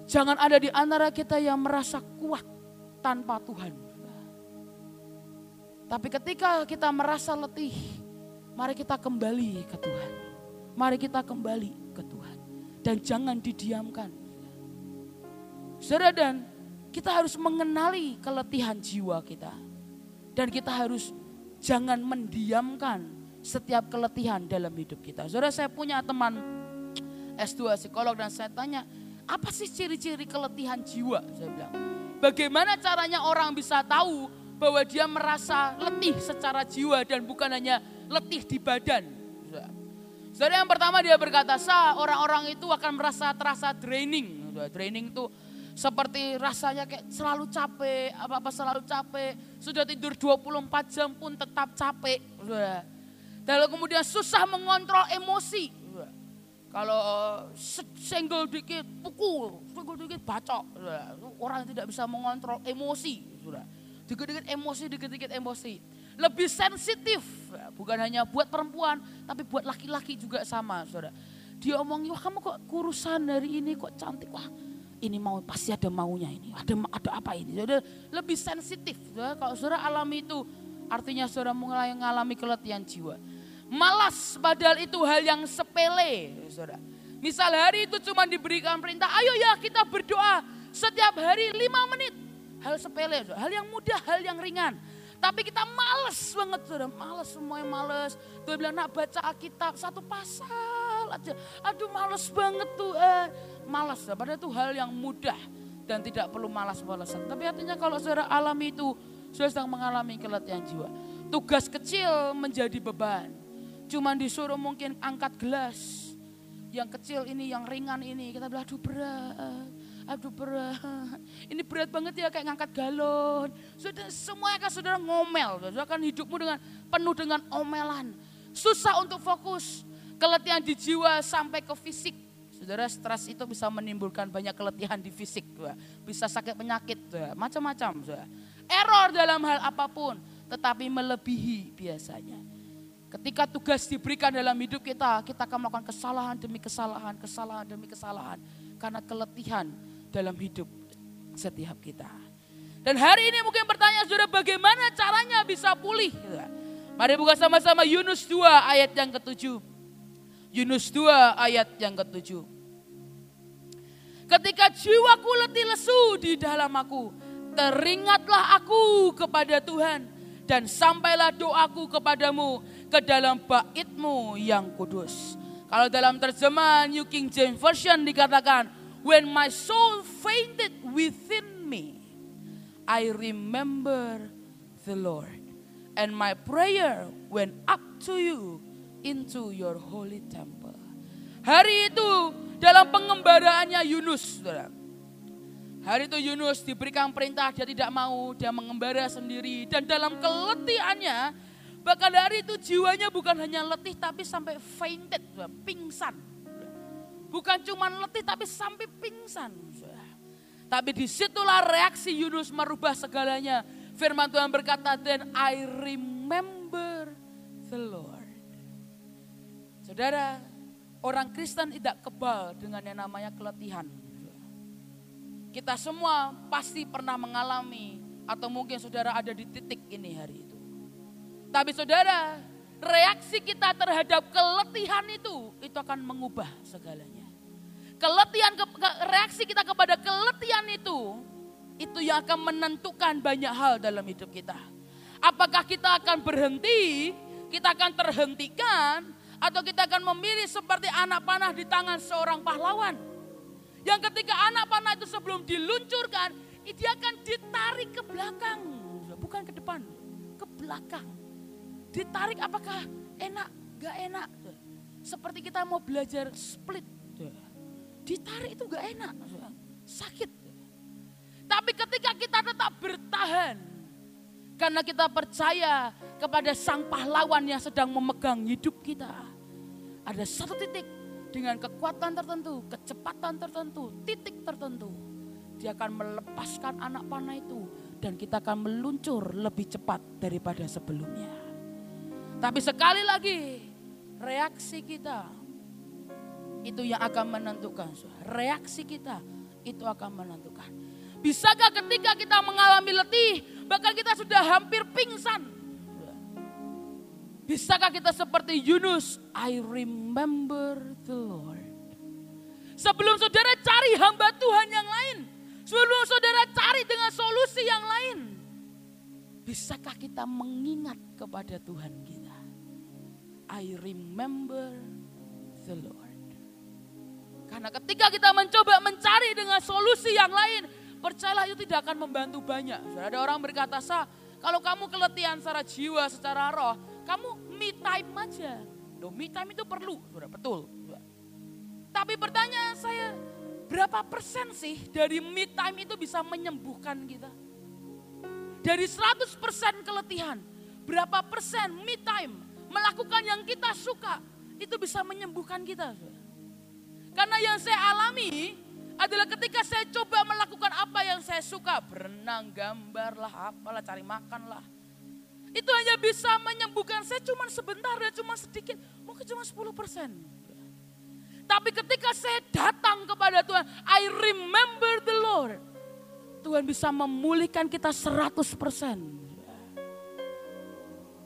jangan ada di antara kita yang merasa kuat tanpa Tuhan. Tapi ketika kita merasa letih, mari kita kembali ke Tuhan. Mari kita kembali ke Tuhan. Dan jangan didiamkan. Saudara dan kita harus mengenali keletihan jiwa kita. Dan kita harus jangan mendiamkan setiap keletihan dalam hidup kita. Saudara saya punya teman S2 psikolog dan saya tanya, apa sih ciri-ciri keletihan jiwa? Saya bilang, bagaimana caranya orang bisa tahu bahwa dia merasa letih secara jiwa dan bukan hanya letih di badan. Saudara yang pertama dia berkata, sah orang-orang itu akan merasa terasa draining. Draining itu seperti rasanya kayak selalu capek, apa-apa selalu capek. Sudah tidur 24 jam pun tetap capek. Lalu kemudian susah mengontrol emosi. Kalau senggol dikit pukul, senggol dikit bacok. Orang tidak bisa mengontrol emosi. Dikit-dikit emosi, dikit-dikit emosi. Lebih sensitif, bukan hanya buat perempuan, tapi buat laki-laki juga sama. Saudara. Dia omongin, wah kamu kok kurusan dari ini, kok cantik. Wah ini mau pasti ada maunya ini. Ada ada apa ini? Saudara lebih sensitif. Saudara. Kalau saudara alami itu, artinya saudara mulai mengalami keletihan jiwa. Malas padahal itu hal yang sepele. Saudara. Misal hari itu cuma diberikan perintah, ayo ya kita berdoa setiap hari lima menit. Hal sepele, hal yang mudah, hal yang ringan. Tapi kita males banget, saudara. Males, semuanya males. Tuh bilang, nak baca Alkitab satu pasal aja. Aduh males banget tuh. Eh, malas, padahal itu hal yang mudah. Dan tidak perlu malas-malasan. Tapi artinya kalau saudara alami itu, saudara sedang mengalami keletihan jiwa. Tugas kecil menjadi beban Cuman disuruh mungkin angkat gelas. Yang kecil ini, yang ringan ini. Kita bilang, aduh berat, aduh berat. Ini berat banget ya kayak ngangkat galon. Sudah semuanya kan saudara ngomel. Saudara kan hidupmu dengan penuh dengan omelan. Susah untuk fokus. Keletihan di jiwa sampai ke fisik. Saudara stres itu bisa menimbulkan banyak keletihan di fisik. Bisa sakit penyakit, macam-macam. Error dalam hal apa pun. Tetapi melebihi biasanya. Ketika tugas diberikan dalam hidup kita, kita akan melakukan kesalahan demi kesalahan, kesalahan demi kesalahan. Karena keletihan dalam hidup setiap kita. Dan hari ini mungkin pertanyaan saudara bagaimana caranya bisa pulih. Mari buka sama-sama Yunus 2 ayat yang ketujuh. Yunus 2 ayat yang ketujuh. Ketika jiwaku letih lesu di dalam aku, teringatlah aku kepada Tuhan dan sampailah doaku kepadamu ke dalam baitmu yang kudus. Kalau dalam terjemahan New King James Version dikatakan, When my soul fainted within me, I remember the Lord. And my prayer went up to you into your holy temple. Hari itu dalam pengembaraannya Yunus. Hari itu Yunus diberikan perintah dia tidak mau, dia mengembara sendiri. Dan dalam keletihannya Bahkan hari itu jiwanya bukan hanya letih tapi sampai fainted, pingsan. Bukan cuma letih tapi sampai pingsan. Tapi di situlah reaksi Yunus merubah segalanya. Firman Tuhan berkata, then I remember the Lord. Saudara, orang Kristen tidak kebal dengan yang namanya keletihan. Kita semua pasti pernah mengalami atau mungkin saudara ada di titik ini hari ini. Tapi saudara, reaksi kita terhadap keletihan itu, itu akan mengubah segalanya. Keletihan, ke, reaksi kita kepada keletihan itu, itu yang akan menentukan banyak hal dalam hidup kita. Apakah kita akan berhenti, kita akan terhentikan, atau kita akan memilih seperti anak panah di tangan seorang pahlawan. Yang ketika anak panah itu sebelum diluncurkan, dia akan ditarik ke belakang, bukan ke depan, ke belakang. Ditarik apakah enak, gak enak. Seperti kita mau belajar split. Ditarik itu gak enak, sakit. Tapi ketika kita tetap bertahan, karena kita percaya kepada sang pahlawan yang sedang memegang hidup kita. Ada satu titik dengan kekuatan tertentu, kecepatan tertentu, titik tertentu. Dia akan melepaskan anak panah itu dan kita akan meluncur lebih cepat daripada sebelumnya. Tapi sekali lagi, reaksi kita itu yang akan menentukan. Reaksi kita itu akan menentukan. Bisakah ketika kita mengalami letih, bahkan kita sudah hampir pingsan. Bisakah kita seperti Yunus, I remember the Lord. Sebelum saudara cari hamba Tuhan yang lain, sebelum saudara cari dengan solusi yang lain, bisakah kita mengingat kepada Tuhan kita? I remember the Lord. Karena ketika kita mencoba mencari dengan solusi yang lain, Percayalah itu tidak akan membantu banyak. Ada orang berkata, Sa, kalau kamu keletihan secara jiwa, secara roh, kamu me time aja. Loh, me time itu perlu, sudah betul. Tapi pertanyaan saya, berapa persen sih dari me time itu bisa menyembuhkan kita? Dari 100% keletihan, berapa persen me time melakukan yang kita suka itu bisa menyembuhkan kita? Karena yang saya alami, adalah ketika saya coba melakukan apa yang saya suka. Berenang, gambar lah, apalah, cari makan lah. Itu hanya bisa menyembuhkan saya cuma sebentar dan cuma sedikit. Mungkin cuma 10 persen. Tapi ketika saya datang kepada Tuhan, I remember the Lord. Tuhan bisa memulihkan kita 100 persen.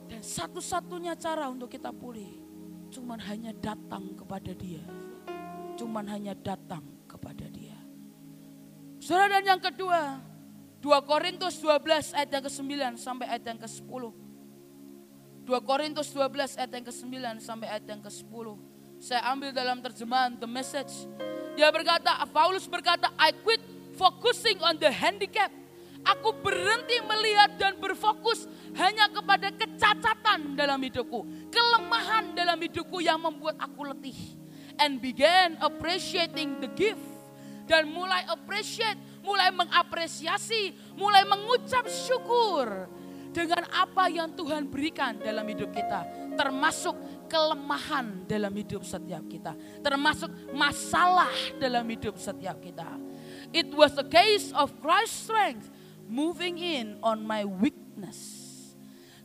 Dan satu-satunya cara untuk kita pulih, cuman hanya datang kepada dia. Cuman hanya datang kepada dia. Saudara dan yang kedua, 2 Korintus 12 ayat yang ke-9 sampai ayat yang ke-10. 2 Korintus 12 ayat yang ke-9 sampai ayat yang ke-10. Saya ambil dalam terjemahan The Message. Dia berkata, Paulus berkata, I quit focusing on the handicap. Aku berhenti melihat dan berfokus hanya kepada kecacatan dalam hidupku. Kelemahan dalam hidupku yang membuat aku letih. And began appreciating the gift dan mulai appreciate, mulai mengapresiasi, mulai mengucap syukur dengan apa yang Tuhan berikan dalam hidup kita, termasuk kelemahan dalam hidup setiap kita, termasuk masalah dalam hidup setiap kita. It was a case of Christ's strength moving in on my weakness.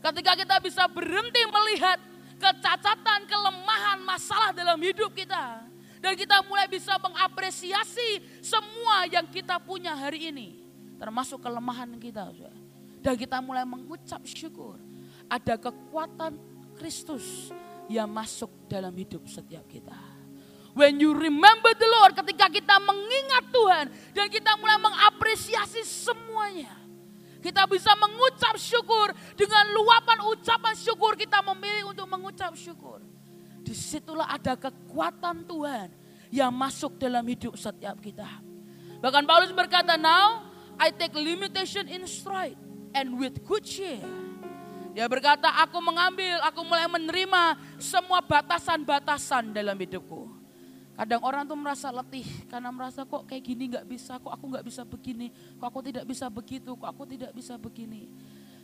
Ketika kita bisa berhenti melihat kecacatan, kelemahan, masalah dalam hidup kita, dan kita mulai bisa mengapresiasi semua yang kita punya hari ini. Termasuk kelemahan kita. Dan kita mulai mengucap syukur. Ada kekuatan Kristus yang masuk dalam hidup setiap kita. When you remember the Lord, ketika kita mengingat Tuhan dan kita mulai mengapresiasi semuanya. Kita bisa mengucap syukur dengan luapan ucapan syukur kita memilih untuk mengucap syukur. Di situlah ada kekuatan Tuhan yang masuk dalam hidup setiap kita. Bahkan Paulus berkata, now I take limitation in stride and with good cheer. Dia berkata, aku mengambil, aku mulai menerima semua batasan-batasan dalam hidupku. Kadang orang tuh merasa letih karena merasa kok kayak gini nggak bisa, kok aku nggak bisa begini, kok aku tidak bisa begitu, kok aku tidak bisa begini.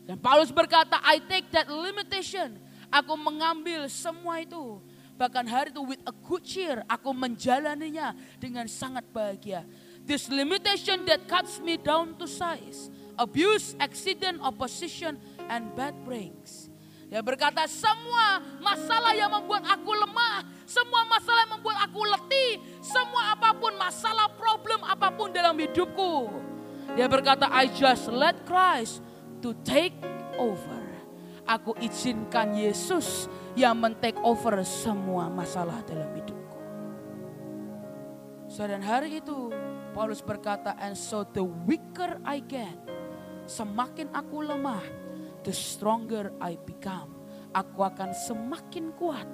Dan Paulus berkata, I take that limitation. Aku mengambil semua itu Bahkan hari itu with a good cheer aku menjalaninya dengan sangat bahagia. This limitation that cuts me down to size, abuse, accident, opposition, and bad brains. Dia berkata semua masalah yang membuat aku lemah, semua masalah yang membuat aku letih, semua apa pun masalah problem apa pun dalam hidupku. Dia berkata I just let Christ to take over. Aku izinkan Yesus yang men-take over semua masalah dalam hidupku. So dan hari itu Paulus berkata, and so the weaker I get, semakin aku lemah, the stronger I become. Aku akan semakin kuat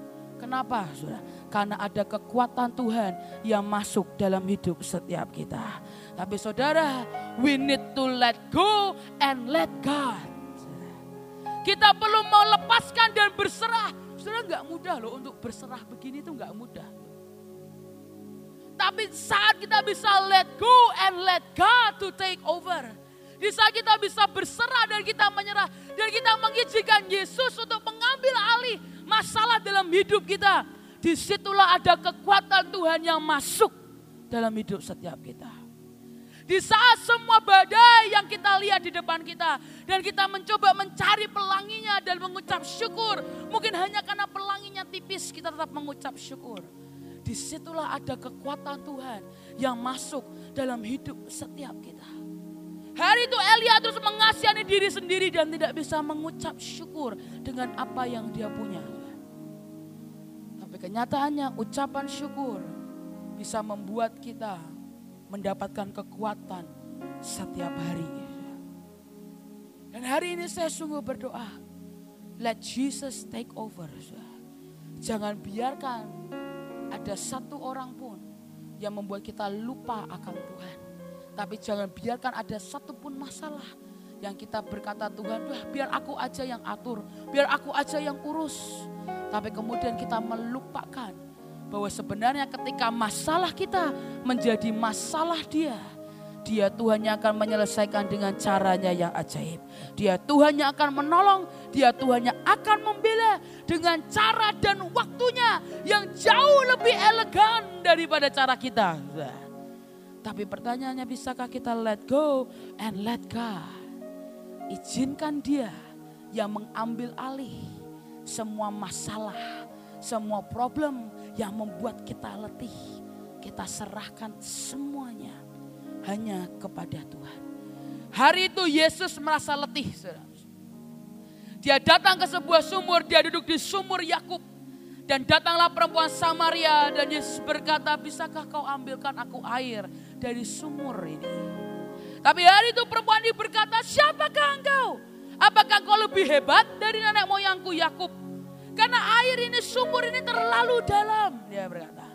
Kenapa saudara? Karena ada kekuatan Tuhan yang masuk dalam hidup setiap kita. Tapi saudara, we need to let go and let God. Kita perlu mau lepaskan dan berserah. Saudara nggak mudah loh untuk berserah begini itu nggak mudah. Tapi saat kita bisa let go and let God to take over. Di saat kita bisa berserah dan kita menyerah. Dan kita mengizinkan Yesus untuk mengambil alih masalah dalam hidup kita. Di situlah ada kekuatan Tuhan yang masuk dalam hidup setiap kita. Di saat semua badai yang kita lihat di depan kita. Dan kita mencoba mencari pelanginya dan mengucap syukur. Mungkin hanya karena pelanginya tipis kita tetap mengucap syukur. Di situlah ada kekuatan Tuhan yang masuk dalam hidup setiap kita. Hari itu Elia terus mengasihani diri sendiri dan tidak bisa mengucap syukur dengan apa yang dia punya. Tapi kenyataannya ucapan syukur bisa membuat kita mendapatkan kekuatan setiap hari. Dan hari ini saya sungguh berdoa, let Jesus take over. Jangan biarkan ada satu orang pun yang membuat kita lupa akan Tuhan. Tapi jangan biarkan ada satu pun masalah yang kita berkata Tuhan, biar aku aja yang atur, biar aku aja yang urus. Tapi kemudian kita melupakan bahwa sebenarnya ketika masalah kita menjadi masalah dia, dia Tuhan yang akan menyelesaikan dengan caranya yang ajaib. Dia Tuhan yang akan menolong, dia Tuhan yang akan membela dengan cara dan waktunya yang jauh lebih elegan daripada cara kita. Tapi pertanyaannya bisakah kita let go and let God? Izinkan dia yang mengambil alih semua masalah, semua problem yang membuat kita letih. Kita serahkan semuanya hanya kepada Tuhan. Hari itu Yesus merasa letih. Dia datang ke sebuah sumur, dia duduk di sumur Yakub. Dan datanglah perempuan Samaria dan Yesus berkata, bisakah kau ambilkan aku air dari sumur ini? Tapi hari itu perempuan ini berkata, siapakah engkau? Apakah kau lebih hebat dari nenek moyangku Yakub? Karena air ini, sumur ini terlalu dalam. Dia berkata.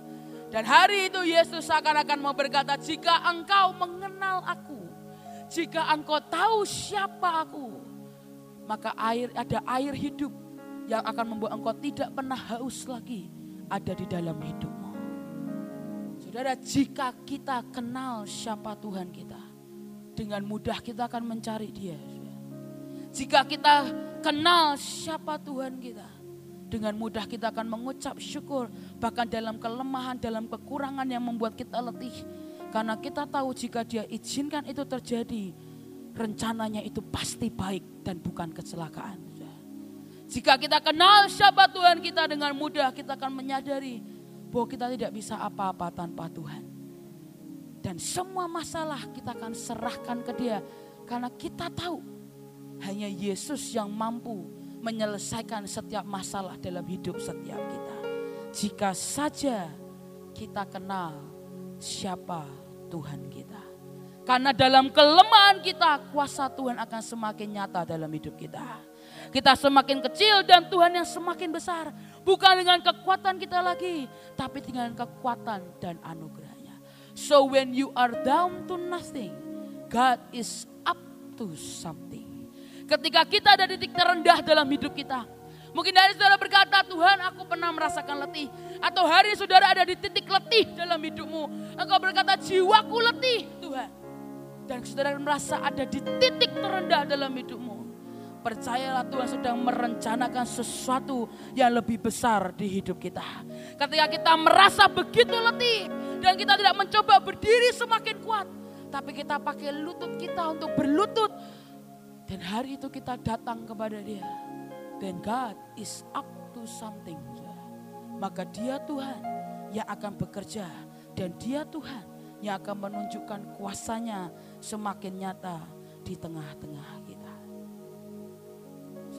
Dan hari itu Yesus seakan-akan mau berkata, jika engkau mengenal aku, jika engkau tahu siapa aku, maka air ada air hidup yang akan membuat engkau tidak pernah haus lagi ada di dalam hidupmu. Saudara, jika kita kenal siapa Tuhan kita, dengan mudah kita akan mencari dia. Jika kita kenal siapa Tuhan kita, dengan mudah kita akan mengucap syukur. Bahkan dalam kelemahan, dalam kekurangan yang membuat kita letih. Karena kita tahu jika dia izinkan itu terjadi. Rencananya itu pasti baik dan bukan kecelakaan. Jika kita kenal siapa Tuhan kita dengan mudah kita akan menyadari bahwa kita tidak bisa apa-apa tanpa Tuhan. Dan semua masalah kita akan serahkan ke dia karena kita tahu hanya Yesus yang mampu menyelesaikan setiap masalah dalam hidup setiap kita. Jika saja kita kenal siapa Tuhan kita. Karena dalam kelemahan kita kuasa Tuhan akan semakin nyata dalam hidup kita. Kita semakin kecil dan Tuhan yang semakin besar. Bukan dengan kekuatan kita lagi, tapi dengan kekuatan dan anugerahnya. So when you are down to nothing, God is up to something. Ketika kita ada di titik terendah dalam hidup kita. Mungkin dari saudara berkata, Tuhan aku pernah merasakan letih. Atau hari saudara ada di titik letih dalam hidupmu. Engkau berkata, jiwaku letih Tuhan. Dan saudara merasa ada di titik terendah dalam hidupmu. Percayalah Tuhan sedang merencanakan sesuatu yang lebih besar di hidup kita. Ketika kita merasa begitu letih dan kita tidak mencoba berdiri semakin kuat. Tapi kita pakai lutut kita untuk berlutut dan hari itu kita datang kepada dia. Then God is up to something. Maka dia Tuhan yang akan bekerja. Dan dia Tuhan yang akan menunjukkan kuasanya semakin nyata di tengah-tengah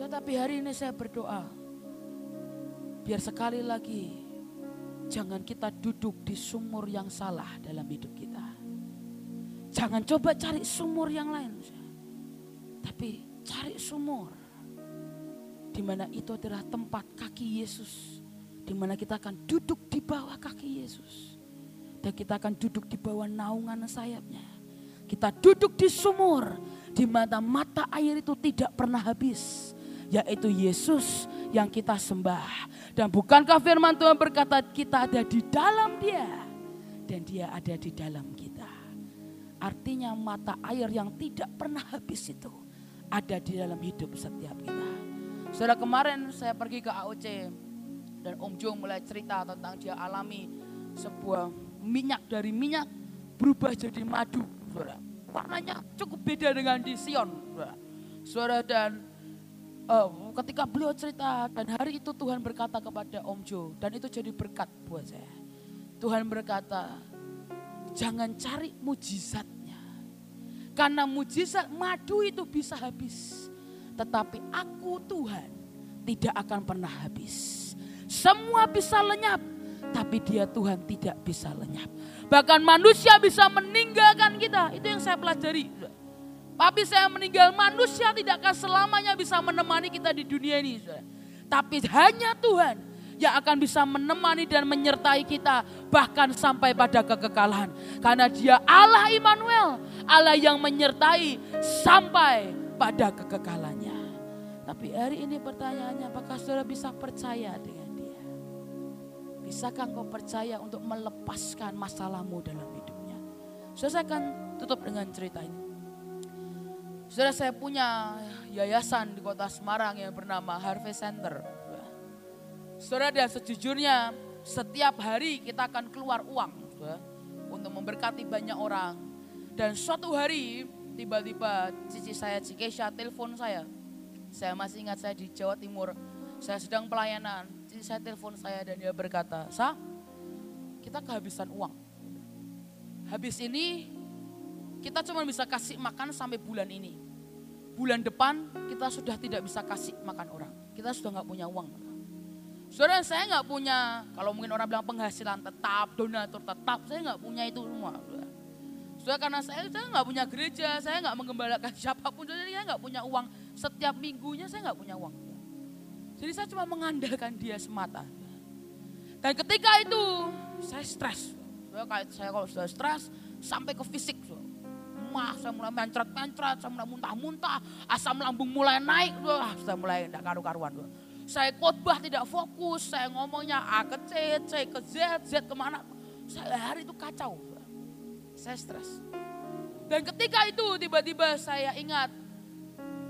tapi hari ini saya berdoa. Biar sekali lagi jangan kita duduk di sumur yang salah dalam hidup kita. Jangan coba cari sumur yang lain. Tapi cari sumur. Di mana itu adalah tempat kaki Yesus di mana kita akan duduk di bawah kaki Yesus. Dan kita akan duduk di bawah naungan sayapnya. Kita duduk di sumur di mana mata air itu tidak pernah habis. Yaitu Yesus yang kita sembah. Dan bukankah firman Tuhan berkata kita ada di dalam dia. Dan dia ada di dalam kita. Artinya mata air yang tidak pernah habis itu ada di dalam hidup setiap kita. Saudara kemarin saya pergi ke AOC dan Om Jo mulai cerita tentang dia alami sebuah minyak dari minyak berubah jadi madu. Saudara. Warnanya cukup beda dengan di Sion. Saudara, dan uh, ketika beliau cerita dan hari itu Tuhan berkata kepada Om Jo dan itu jadi berkat buat saya. Tuhan berkata, jangan cari mujizatnya. Karena mujizat madu itu bisa habis. Tetapi aku Tuhan tidak akan pernah habis. Semua bisa lenyap, tapi dia Tuhan tidak bisa lenyap. Bahkan manusia bisa meninggalkan kita. Itu yang saya pelajari. Tapi saya meninggal manusia tidak akan selamanya bisa menemani kita di dunia ini. Tapi hanya Tuhan yang akan bisa menemani dan menyertai kita bahkan sampai pada kekekalan. Karena dia Allah Immanuel, Allah yang menyertai sampai pada kekekalannya. Tapi hari ini pertanyaannya apakah saudara bisa percaya dengan dia? Bisakah engkau percaya untuk melepaskan masalahmu dalam hidupnya? Saya akan tutup dengan cerita ini. Saudara saya punya yayasan di kota Semarang yang bernama Harvest Center Saudara dan sejujurnya setiap hari kita akan keluar uang untuk memberkati banyak orang. Dan suatu hari tiba-tiba cici saya Cikesha telepon saya. Saya masih ingat saya di Jawa Timur. Saya sedang pelayanan. Cici saya telepon saya dan dia berkata, Sa, kita kehabisan uang. Habis ini kita cuma bisa kasih makan sampai bulan ini. Bulan depan kita sudah tidak bisa kasih makan orang. Kita sudah nggak punya uang. Saudara saya nggak punya, kalau mungkin orang bilang penghasilan tetap, donatur tetap, saya nggak punya itu semua. Saudara karena saya saya nggak punya gereja, saya nggak menggembalakan siapa pun, jadi saya nggak punya uang. Setiap minggunya saya nggak punya uang. Jadi saya cuma mengandalkan dia semata. Dan ketika itu saya stres. Saya kalau sudah stres sampai ke fisik. Mah, saya mulai mencret-mencret, saya mulai muntah-muntah, asam lambung mulai naik, wah, saya mulai tidak karu-karuan. Saya khotbah tidak fokus, saya ngomongnya A ke C, C ke Z, Z ke mana. Saya hari itu kacau. Saya stres. Dan ketika itu tiba-tiba saya ingat,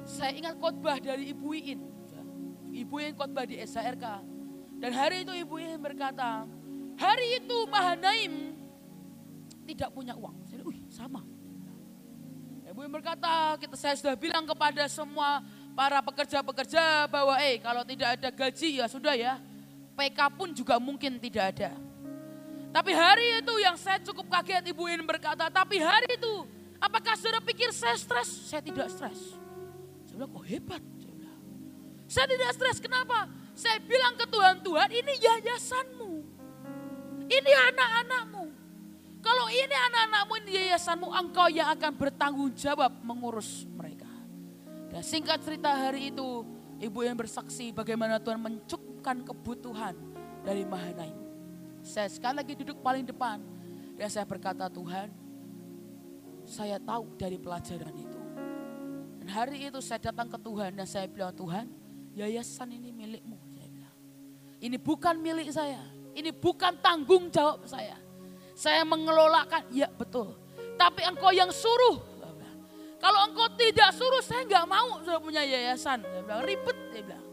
saya ingat khotbah dari Ibu Iin. Ibu Iin khotbah di SHRK. Dan hari itu Ibu Iin berkata, hari itu Mahanaim tidak punya uang. Saya, sama. Ibu Iin berkata, kita saya sudah bilang kepada semua para pekerja-pekerja bahwa eh kalau tidak ada gaji ya sudah ya. PK pun juga mungkin tidak ada. Tapi hari itu yang saya cukup kaget Ibu In berkata, tapi hari itu apakah saudara pikir saya stres? Saya tidak stres. Saya bilang kok hebat. Saya, bilang. saya tidak stres, kenapa? Saya bilang ke Tuhan, Tuhan ini yayasanmu. Ini anak-anakmu. Kalau ini anak-anakmu, ini yayasanmu, engkau yang akan bertanggung jawab mengurus mereka. Dan singkat cerita hari itu, ibu yang bersaksi bagaimana Tuhan mencukupkan kebutuhan dari Mahanaim. Saya sekali lagi duduk paling depan dan saya berkata Tuhan, saya tahu dari pelajaran itu. Dan hari itu saya datang ke Tuhan dan saya bilang Tuhan, yayasan ini milikmu. Saya bilang, ini bukan milik saya, ini bukan tanggung jawab saya. Saya mengelolakan, ya betul. Tapi engkau yang suruh kalau engkau tidak suruh, saya nggak mau sudah punya yayasan. Dia bilang, ribet, dia bilang.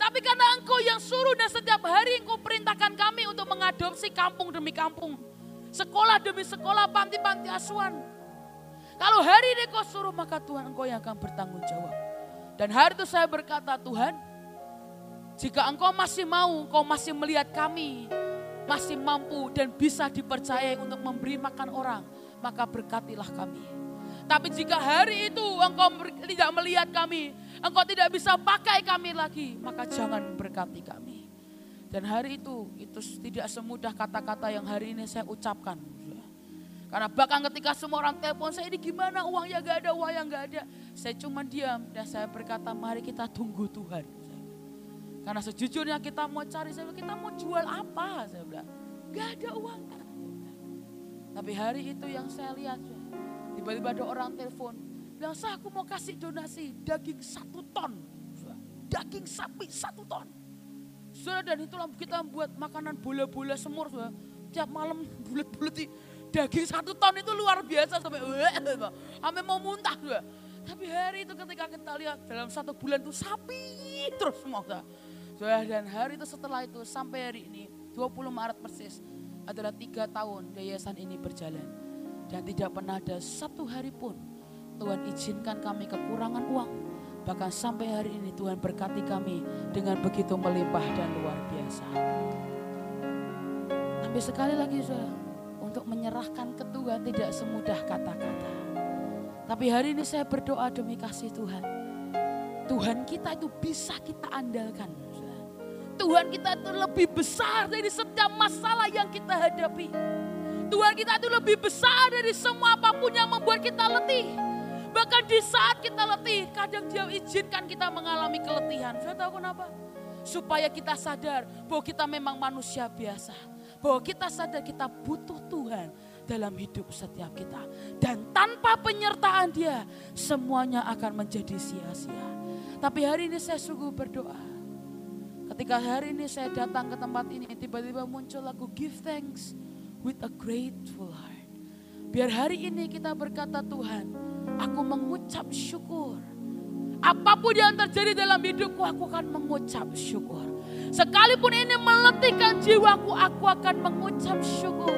Tapi karena engkau yang suruh dan setiap hari engkau perintahkan kami untuk mengadopsi kampung demi kampung. Sekolah demi sekolah, panti-panti asuhan. Kalau hari ini kau suruh, maka Tuhan engkau yang akan bertanggung jawab. Dan hari itu saya berkata, Tuhan, jika engkau masih mau, engkau masih melihat kami, masih mampu dan bisa dipercaya untuk memberi makan orang, maka berkatilah kami. Tapi jika hari itu engkau tidak melihat kami, engkau tidak bisa pakai kami lagi, maka jangan berkati kami. Dan hari itu, itu tidak semudah kata-kata yang hari ini saya ucapkan. Karena bahkan ketika semua orang telepon saya ini gimana uangnya gak ada, uang yang gak ada. Saya cuma diam dan saya berkata mari kita tunggu Tuhan. Karena sejujurnya kita mau cari, saya kita mau jual apa? Saya bilang, gak ada uang. Tapi hari itu yang saya lihat, tiba-tiba ada orang telepon, bilang, saya aku mau kasih donasi daging satu ton. Daging sapi satu ton. Saudara dan itulah kita buat makanan bola-bola semur. Saudara. Tiap malam bulat-bulat daging satu ton itu luar biasa sampai sampai mau muntah. Saudara. Tapi hari itu ketika kita lihat dalam satu bulan itu sapi terus semua. Saudara. Dan hari itu setelah itu sampai hari ini 20 Maret persis adalah tiga tahun yayasan ini berjalan. Dan tidak pernah ada satu hari pun Tuhan izinkan kami kekurangan uang Bahkan sampai hari ini Tuhan berkati kami dengan begitu melimpah dan luar biasa. Tapi sekali lagi saudara, untuk menyerahkan ke Tuhan tidak semudah kata-kata. Tapi hari ini saya berdoa demi kasih Tuhan. Tuhan kita itu bisa kita andalkan. Tuhan kita itu lebih besar dari setiap masalah yang kita hadapi. Tuhan kita itu lebih besar dari semua apa pun yang membuat kita letih. Bahkan di saat kita letih, kadang dia izinkan kita mengalami keletihan. Sudah tahu kenapa? Supaya kita sadar bahwa kita memang manusia biasa. Bahwa kita sadar kita butuh Tuhan dalam hidup setiap kita. Dan tanpa penyertaan dia, semuanya akan menjadi sia-sia. Tapi hari ini saya sungguh berdoa. Ketika hari ini saya datang ke tempat ini, tiba-tiba muncul lagu Give Thanks with a Grateful Heart. Biar hari ini kita berkata Tuhan, aku mengucap syukur. Apa pun yang terjadi dalam hidupku, aku akan mengucap syukur. Sekalipun ini meletihkan jiwaku, aku akan mengucap syukur.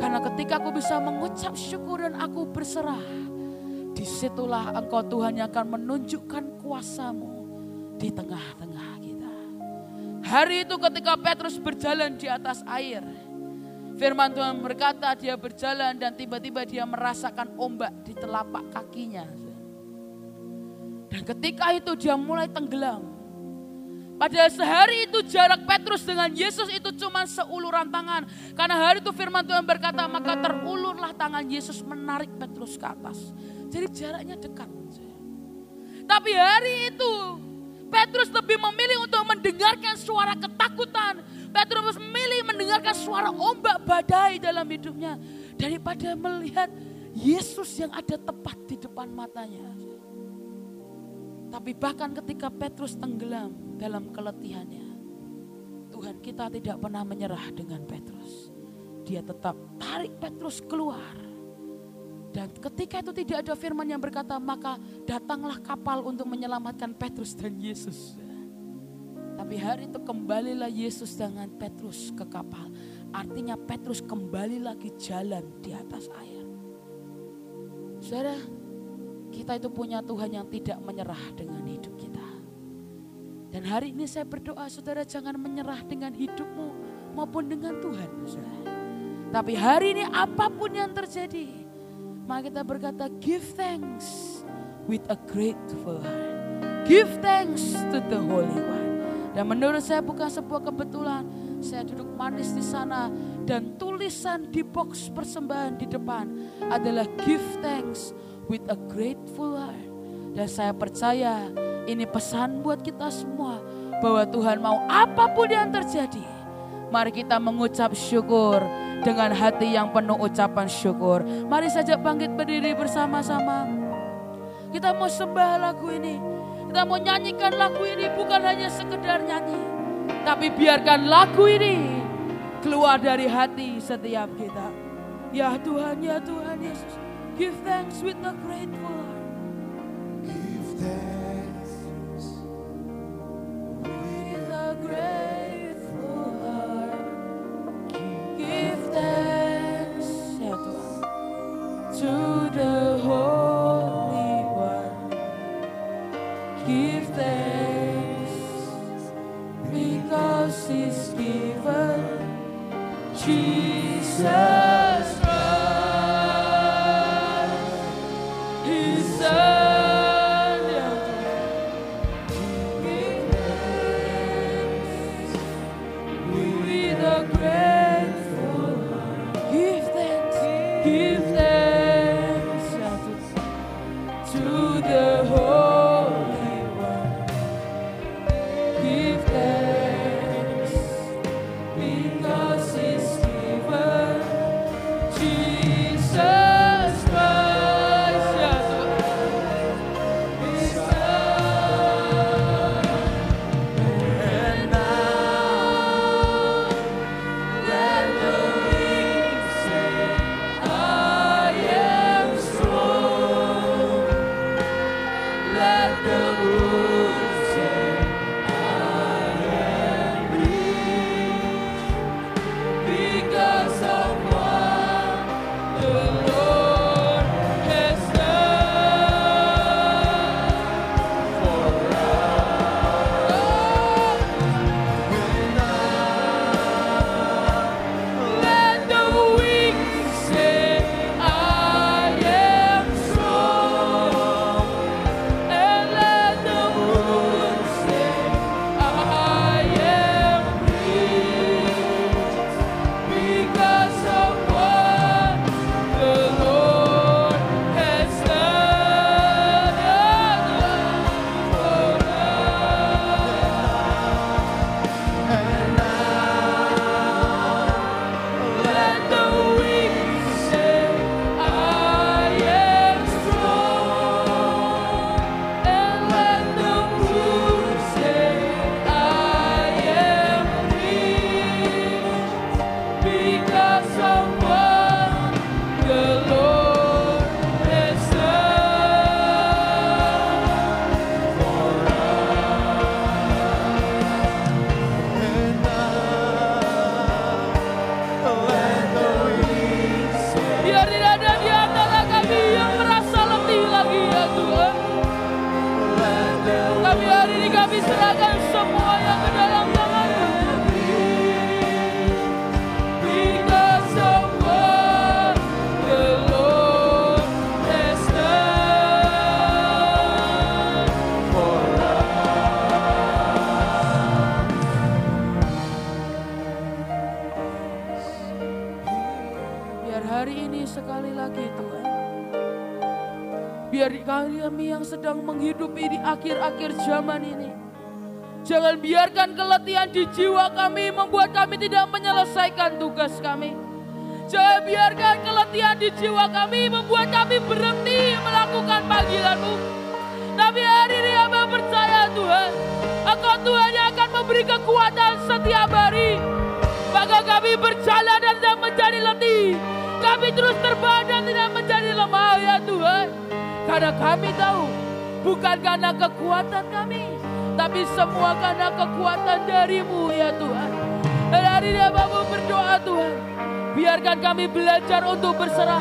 Karena ketika aku bisa mengucap syukur dan aku berserah, di situlah engkau Tuhan yang akan menunjukkan kuasamu di tengah-tengah. Hari itu ketika Petrus berjalan di atas air, Firman Tuhan berkata dia berjalan dan tiba-tiba dia merasakan ombak di telapak kakinya. Dan ketika itu dia mulai tenggelam. Padahal sehari itu jarak Petrus dengan Yesus itu cuma seuluran tangan. Karena hari itu firman Tuhan berkata maka terulurlah tangan Yesus menarik Petrus ke atas. Jadi jaraknya dekat. Tapi hari itu Petrus lebih memilih untuk mendengarkan suara ketakutan Petrus memilih mendengarkan suara ombak badai dalam hidupnya daripada melihat Yesus yang ada tepat di depan matanya. Tapi bahkan ketika Petrus tenggelam dalam keletihannya, Tuhan kita tidak pernah menyerah dengan Petrus. Dia tetap tarik Petrus keluar. Dan ketika itu tidak ada firman yang berkata, maka datanglah kapal untuk menyelamatkan Petrus dan Yesus. Tapi hari itu kembalilah Yesus dengan Petrus ke kapal. Artinya Petrus kembali lagi jalan di atas air. Saudara, kita itu punya Tuhan yang tidak menyerah dengan hidup kita. Dan hari ini saya berdoa saudara jangan menyerah dengan hidupmu maupun dengan Tuhan. Saudara. Tapi hari ini apa pun yang terjadi, maka kita berkata give thanks with a grateful heart. Give thanks to the Holy One. Dan menurut saya bukan sebuah kebetulan. Saya duduk manis di sana dan tulisan di box persembahan di depan adalah give thanks with a grateful heart. Dan saya percaya ini pesan buat kita semua bahwa Tuhan mau apa pun yang terjadi. Mari kita mengucap syukur dengan hati yang penuh ucapan syukur. Mari saja bangkit berdiri bersama-sama. Kita mau sembah lagu ini. Kita mau nyanyikan lagu ini bukan hanya sekedar nyanyi. Tapi biarkan lagu ini keluar dari hati setiap kita. Ya Tuhan, ya Tuhan Yesus. Give thanks with a grateful heart. Give thanks Biar hari ini sekali lagi Tuhan. Biar kami yang sedang menghidupi di akhir-akhir zaman ini. Jangan biarkan keletihan di jiwa kami membuat kami tidak menyelesaikan tugas kami. Jangan biarkan keletihan di jiwa kami membuat kami berhenti melakukan panggilanmu. Tapi hari ini hamba percaya Tuhan. Engkau Tuhan yang akan memberi kekuatan setiap hari. Maka kami berjalan dan tidak menjadi letih. Kami terus terbang dan tidak menjadi lemah ya Tuhan. Karena kami tahu bukan karena kekuatan kami. Tapi semua karena kekuatan darimu ya Tuhan. Dan hari ini mau berdoa Tuhan. Biarkan kami belajar untuk berserah.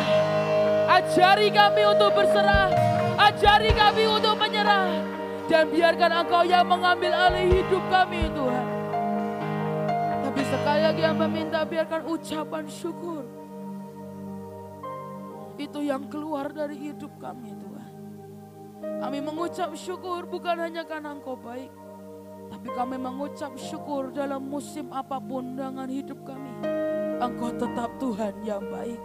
Ajari kami untuk berserah. Ajari kami untuk menyerah. Dan biarkan engkau yang mengambil alih hidup kami Tuhan. Tapi sekali lagi yang meminta biarkan ucapan syukur. Itu yang keluar dari hidup kami Tuhan. Kami mengucap syukur bukan hanya karena engkau baik. Tapi kami mengucap syukur dalam musim apa pun dengan hidup kami. Engkau tetap Tuhan yang baik.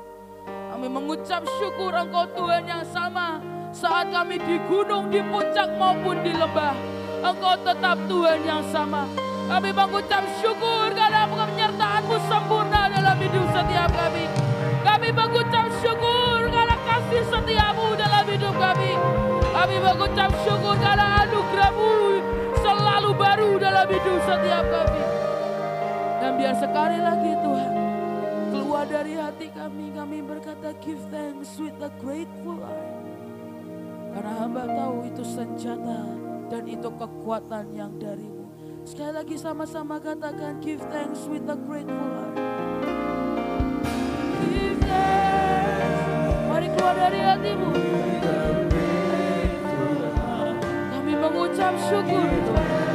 Kami mengucap syukur engkau Tuhan yang sama. Saat kami di gunung, di puncak maupun di lembah. Engkau tetap Tuhan yang sama. Kami mengucap syukur karena penyertaanmu sempurna dalam hidup setiap kami. Kami mengucap Kami mengucap syukur karena anugerahmu selalu baru dalam hidup setiap kami. Dan biar sekali lagi Tuhan, keluar dari hati kami, kami berkata give thanks with a grateful heart. Karena hamba tahu itu senjata dan itu kekuatan yang darimu. Sekali lagi sama-sama katakan give thanks with a grateful heart. Give thanks. Mari keluar dari hatimu. Mengucap syukur Tuhan.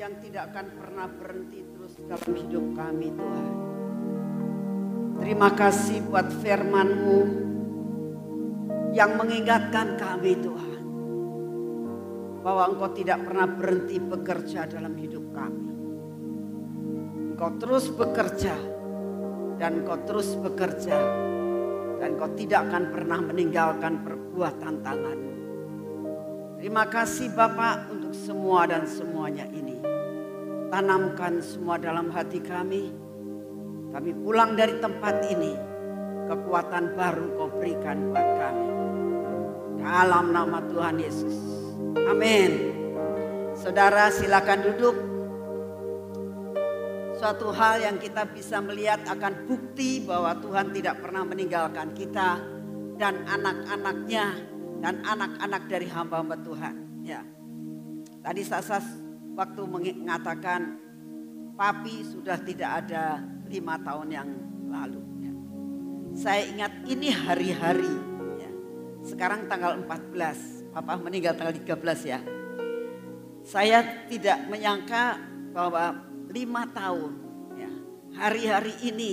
Yang tidak akan pernah berhenti terus dalam hidup kami Tuhan. Terima kasih buat firmanmu yang mengingatkan kami Tuhan. Bahwa engkau tidak pernah berhenti bekerja dalam hidup kami. Engkau terus bekerja dan engkau terus bekerja dan kau tidak akan pernah meninggalkan perbuatan tanganmu. Terima kasih Bapak untuk semua dan semuanya ini. Tanamkan semua dalam hati kami. Kami pulang dari tempat ini. Kekuatan baru kau berikan buat kami. Dalam nama Tuhan Yesus. Amin. Saudara silakan duduk suatu hal yang kita bisa melihat akan bukti bahwa Tuhan tidak pernah meninggalkan kita dan anak-anaknya dan anak-anak dari hamba-hamba Tuhan. Ya, tadi Sasas waktu mengatakan papi sudah tidak ada lima tahun yang lalu. Ya. Saya ingat ini hari-hari. Ya. Sekarang tanggal 14, papa meninggal tanggal 13 ya. Saya tidak menyangka bahwa lima tahun. Ya. Hari-hari ini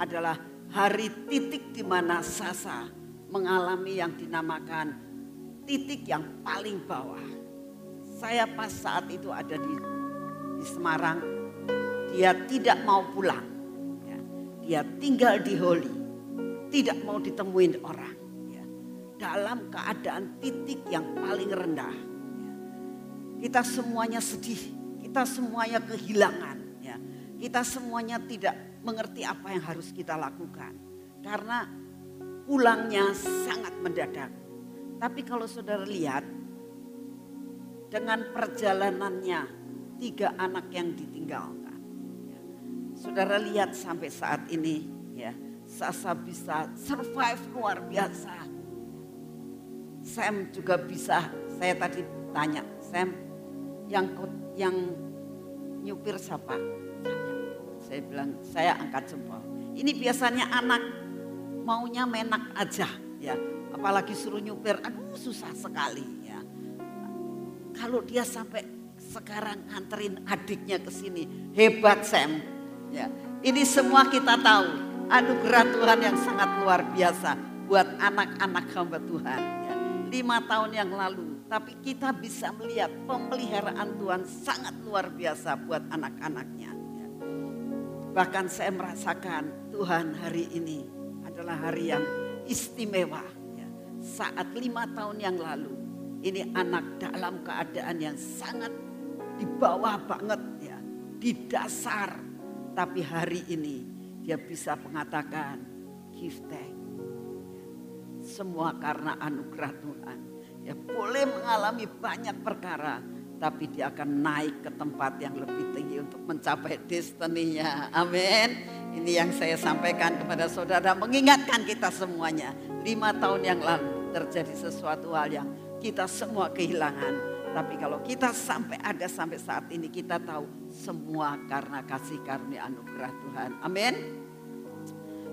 adalah hari titik di mana Sasa mengalami yang dinamakan titik yang paling bawah. Saya pas saat itu ada di, di Semarang, dia tidak mau pulang. Ya. Dia tinggal di Holi, tidak mau ditemuin orang. Ya. Dalam keadaan titik yang paling rendah. Ya. Kita semuanya sedih, kita semuanya kehilangan ya. Kita semuanya tidak mengerti apa yang harus kita lakukan. Karena pulangnya sangat mendadak. Tapi kalau saudara lihat dengan perjalanannya tiga anak yang ditinggalkan. Ya. Saudara lihat sampai saat ini ya Sasa bisa survive luar biasa. Sam juga bisa. Saya tadi tanya Sam yang yang nyupir siapa? Saya bilang, saya angkat jempol. Ini biasanya anak maunya menak aja ya. Apalagi suruh nyupir, aduh susah sekali ya. Kalau dia sampai sekarang nganterin adiknya ke sini, hebat Sam. Ya, ini semua kita tahu anugerah Tuhan yang sangat luar biasa buat anak-anak hamba Tuhan. Ya. Lima tahun yang lalu tapi kita bisa melihat pemeliharaan Tuhan sangat luar biasa buat anak-anaknya. Ya. Bahkan saya merasakan Tuhan hari ini adalah hari yang istimewa. Ya. Saat lima tahun yang lalu, ini anak dalam keadaan yang sangat di bawah banget ya, di dasar. Tapi hari ini dia bisa mengatakan give thanks. Semua karena anugerah Tuhan ya boleh mengalami banyak perkara tapi dia akan naik ke tempat yang lebih tinggi untuk mencapai destininya. Amin. Ini yang saya sampaikan kepada saudara, mengingatkan kita semuanya. Lima tahun yang lalu terjadi sesuatu hal yang kita semua kehilangan. Tapi kalau kita sampai ada sampai saat ini, kita tahu semua karena kasih karunia anugerah Tuhan. Amin.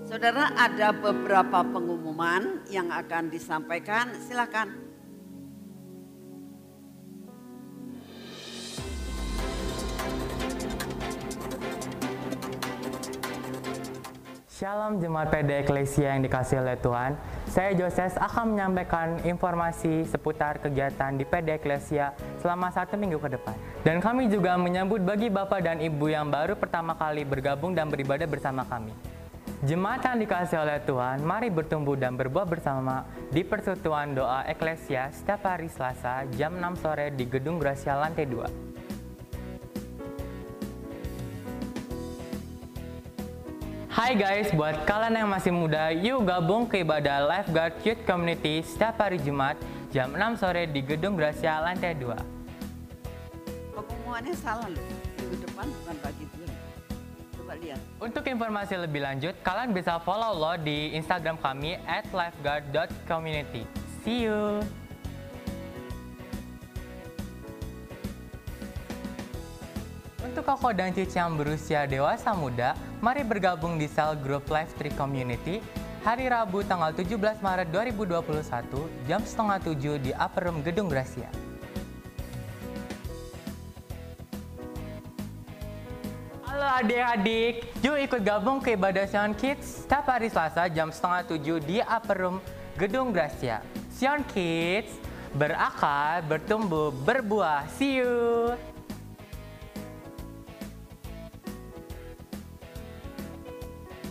Saudara ada beberapa pengumuman yang akan disampaikan. Silakan. Shalom Jemaat PD Eklesia yang dikasih oleh Tuhan. Saya Joses akan menyampaikan informasi seputar kegiatan di PD Eklesia selama satu minggu ke depan. Dan kami juga menyambut bagi Bapak dan Ibu yang baru pertama kali bergabung dan beribadah bersama kami. Jemaat yang dikasih oleh Tuhan, mari bertumbuh dan berbuah bersama di Persekutuan Doa Eklesia setiap hari Selasa jam 6 sore di Gedung Gracia lantai 2. Hai guys, buat kalian yang masih muda, yuk gabung ke ibadah Lifeguard Youth Community setiap hari Jumat jam 6 sore di Gedung Gracia lantai 2. Pengumumannya salah loh. Minggu depan bukan pagi dulu. Coba lihat. Untuk informasi lebih lanjut, kalian bisa follow lo di Instagram kami at lifeguard.community. See you! Untuk koko dan cici yang berusia dewasa muda, mari bergabung di sel grup Life Tree Community hari Rabu tanggal 17 Maret 2021 jam setengah 7 di Upper Room Gedung Gracia. Halo adik-adik, yuk ikut gabung ke ibadah Sion Kids setiap hari Selasa jam setengah 7 di Upper Room Gedung Gracia. Sion Kids, berakar, bertumbuh, berbuah. See you!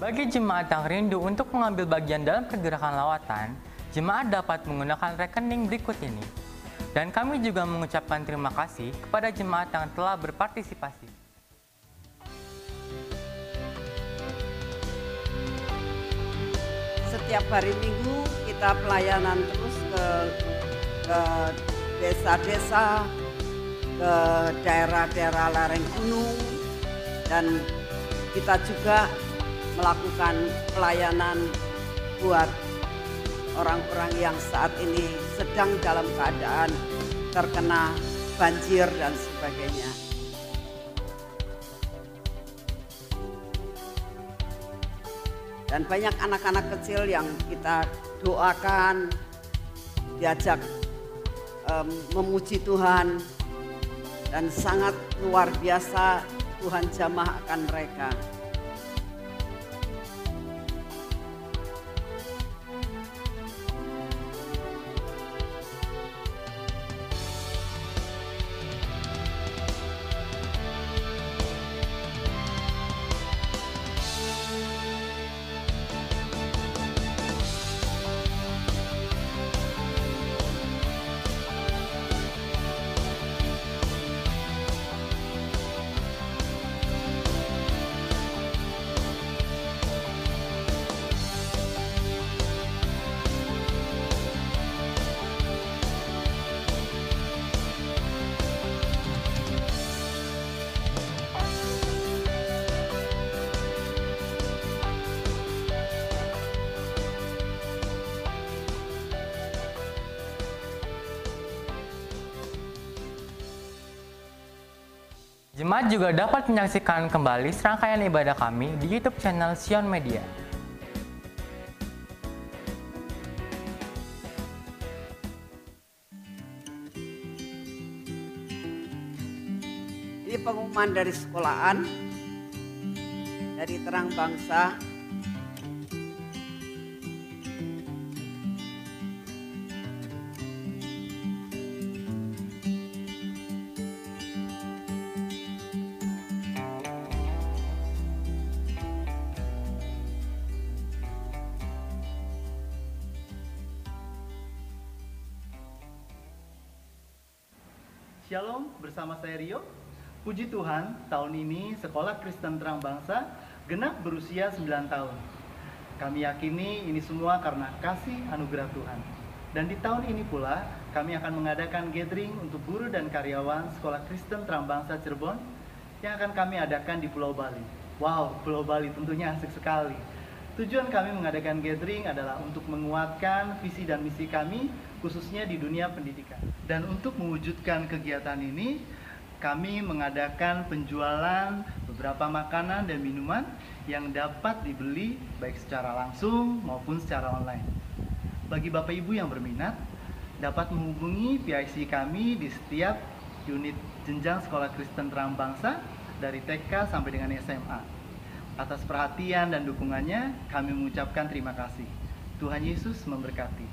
Bagi jemaat yang rindu untuk mengambil bagian dalam pergerakan lawatan, jemaat dapat menggunakan rekening berikut ini. Dan kami juga mengucapkan terima kasih kepada jemaat yang telah berpartisipasi. Setiap hari Minggu kita pelayanan terus ke desa-desa, ke daerah-daerah lereng gunung dan kita juga melakukan pelayanan buat orang-orang yang saat ini sedang dalam keadaan terkena banjir dan sebagainya. Dan banyak anak-anak kecil yang kita doakan, diajak em, memuji Tuhan, dan sangat luar biasa Tuhan jamah akan mereka. Jemaat juga dapat menyaksikan kembali serangkaian ibadah kami di YouTube channel Sion Media. Ini pengumuman dari sekolahan, dari Terang Bangsa. Saya. Puji Tuhan, tahun ini Sekolah Kristen Terang Bangsa genap berusia 9 tahun. Kami yakini ini semua karena kasih anugerah Tuhan. Dan di tahun ini pula, kami akan mengadakan gathering untuk guru dan karyawan Sekolah Kristen Terang Bangsa Cirebon yang akan kami adakan di Pulau Bali. Wow, Pulau Bali tentunya asik sekali. Tujuan kami mengadakan gathering adalah untuk menguatkan visi dan misi kami khususnya di dunia pendidikan. Dan untuk mewujudkan kegiatan ini, kami mengadakan penjualan beberapa makanan dan minuman yang dapat dibeli baik secara langsung maupun secara online. Bagi Bapak Ibu yang berminat, dapat menghubungi PIC kami di setiap unit jenjang Sekolah Kristen Terang Bangsa dari TK sampai dengan SMA. Atas perhatian dan dukungannya, kami mengucapkan terima kasih. Tuhan Yesus memberkati.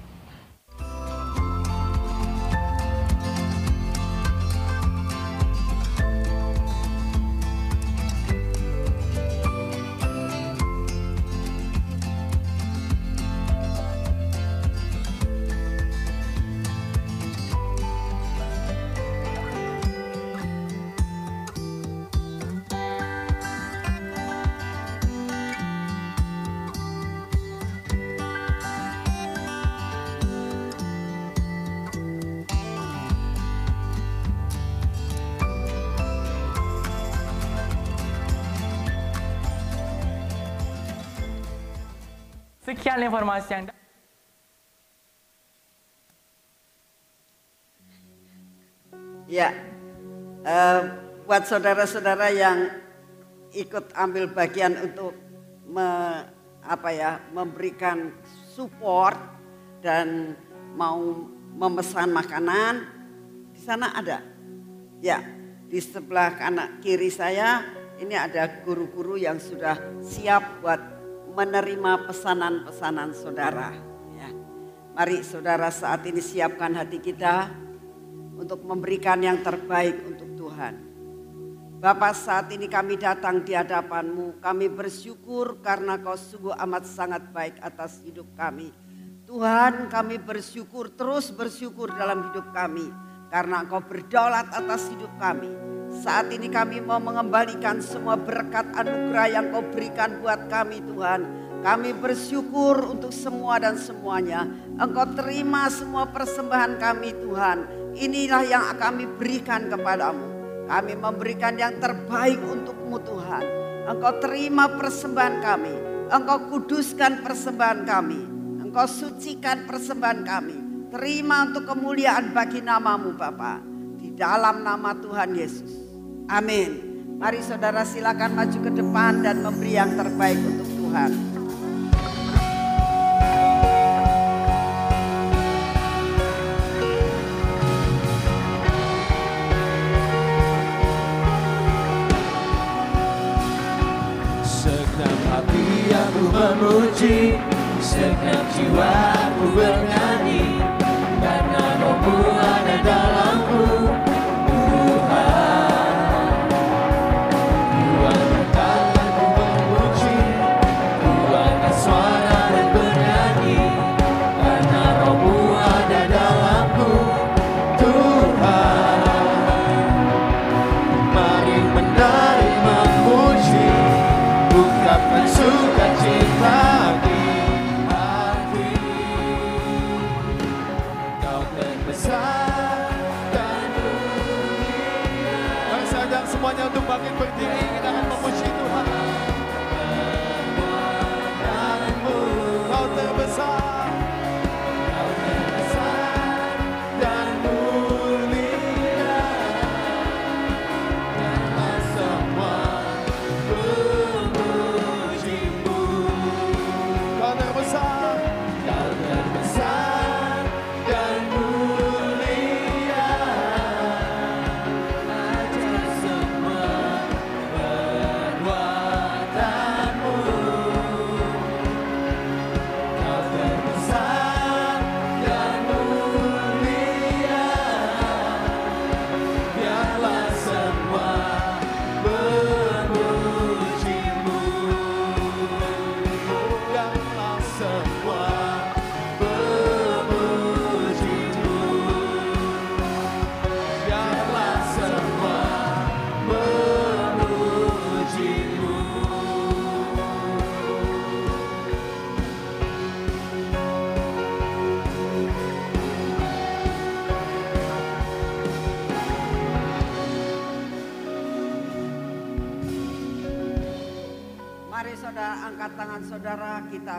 Sekian informasi yang Ya, eh, buat saudara-saudara yang ikut ambil bagian untuk me- apa ya memberikan support dan mau memesan makanan di sana ada. Ya di sebelah kanan kiri saya ini ada guru-guru yang sudah siap buat menerima pesanan-pesanan saudara ya mari saudara saat ini siapkan hati kita untuk memberikan yang terbaik untuk Tuhan Bapak saat ini kami datang di hadapanmu. Kami bersyukur karena kau sungguh amat sangat baik atas hidup kami. Tuhan kami bersyukur terus bersyukur dalam hidup kami. Karena engkau berdaulat atas hidup kami. Saat ini kami mau mengembalikan semua berkat anugerah yang kau berikan buat kami Tuhan. Kami bersyukur untuk semua dan semuanya. Engkau terima semua persembahan kami Tuhan. Inilah yang kami berikan kepadamu. Kami memberikan yang terbaik untukmu Tuhan. Engkau terima persembahan kami. Engkau kuduskan persembahan kami. Engkau sucikan persembahan kami. Terima untuk kemuliaan bagi namamu Bapa. Dalam nama Tuhan Yesus. Amin. Mari saudara silakan maju ke depan dan memberi yang terbaik untuk Tuhan. memuji Segenap jiwaku bernyanyi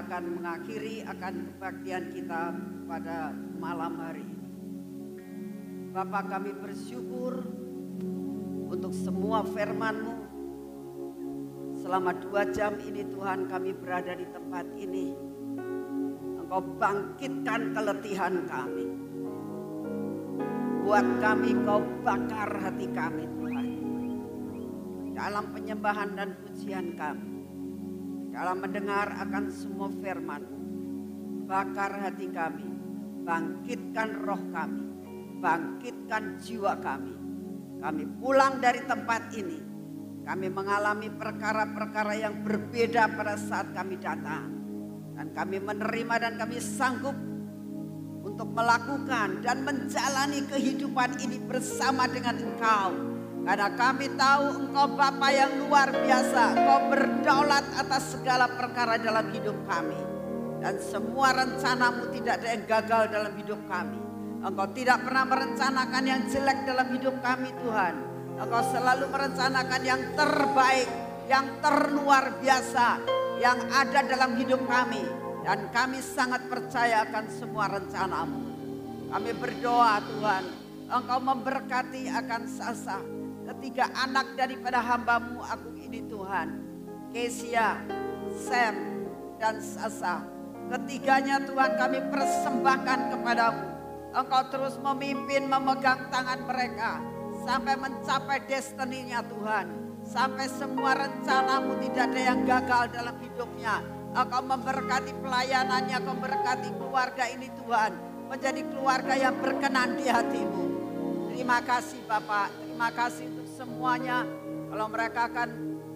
menyerahkan kebaktian kita pada malam hari ini. Bapak kami bersyukur untuk semua firman-Mu. Selama dua jam ini Tuhan kami berada di tempat ini. Engkau bangkitkan keletihan kami. Buat kami kau bakar hati kami Tuhan. Dalam penyembahan dan pujian kami. Dalam mendengar akan semua firman bakar hati kami, bangkitkan roh kami, bangkitkan jiwa kami. Kami pulang dari tempat ini, kami mengalami perkara-perkara yang berbeda pada saat kami datang. Dan kami menerima dan kami sanggup untuk melakukan dan menjalani kehidupan ini bersama dengan engkau. Karena kami tahu engkau Bapa yang luar biasa. Engkau berdaulat atas segala perkara dalam hidup kami. Dan semua rencanamu tidak ada yang gagal dalam hidup kami. Engkau tidak pernah merencanakan yang jelek dalam hidup kami Tuhan. Engkau selalu merencanakan yang terbaik, yang terluar biasa, yang ada dalam hidup kami. Dan kami sangat percaya akan semua rencanamu. Kami berdoa Tuhan, Engkau memberkati akan Sasa, ketiga anak daripada hambamu aku ini Tuhan. Kesia, Sam, dan Sasa. Ketiganya Tuhan kami persembahkan kepadamu. Engkau terus memimpin memegang tangan mereka sampai mencapai destininya Tuhan. Sampai semua rencanamu tidak ada yang gagal dalam hidupnya. Engkau memberkati pelayanannya, memberkati keluarga ini Tuhan. Menjadi keluarga yang berkenan di hatimu. Terima kasih Bapak, terima kasih untuk semuanya. Kalau mereka akan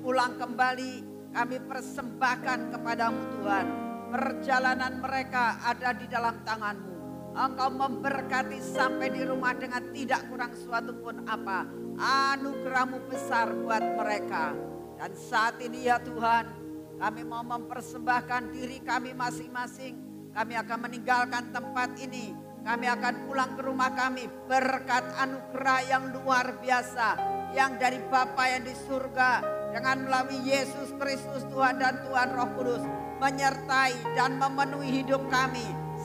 pulang kembali, kami persembahkan kepadamu Tuhan. Perjalanan mereka ada di dalam tanganmu. Engkau memberkati sampai di rumah dengan tidak kurang suatu pun apa. Anugerahmu besar buat mereka. Dan saat ini ya Tuhan, kami mau mempersembahkan diri kami masing-masing. Kami akan meninggalkan tempat ini. Kami akan pulang ke rumah kami berkat anugerah yang luar biasa. Yang dari Bapa yang di surga. Dengan melalui Yesus Kristus Tuhan dan Tuhan Roh Kudus. Menyertai dan memenuhi hidup kami.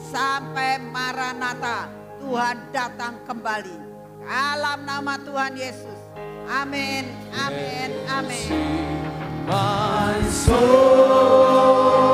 Sampai Maranatha Tuhan datang kembali. Dalam nama Tuhan Yesus. Amin, amin, amin. My soul,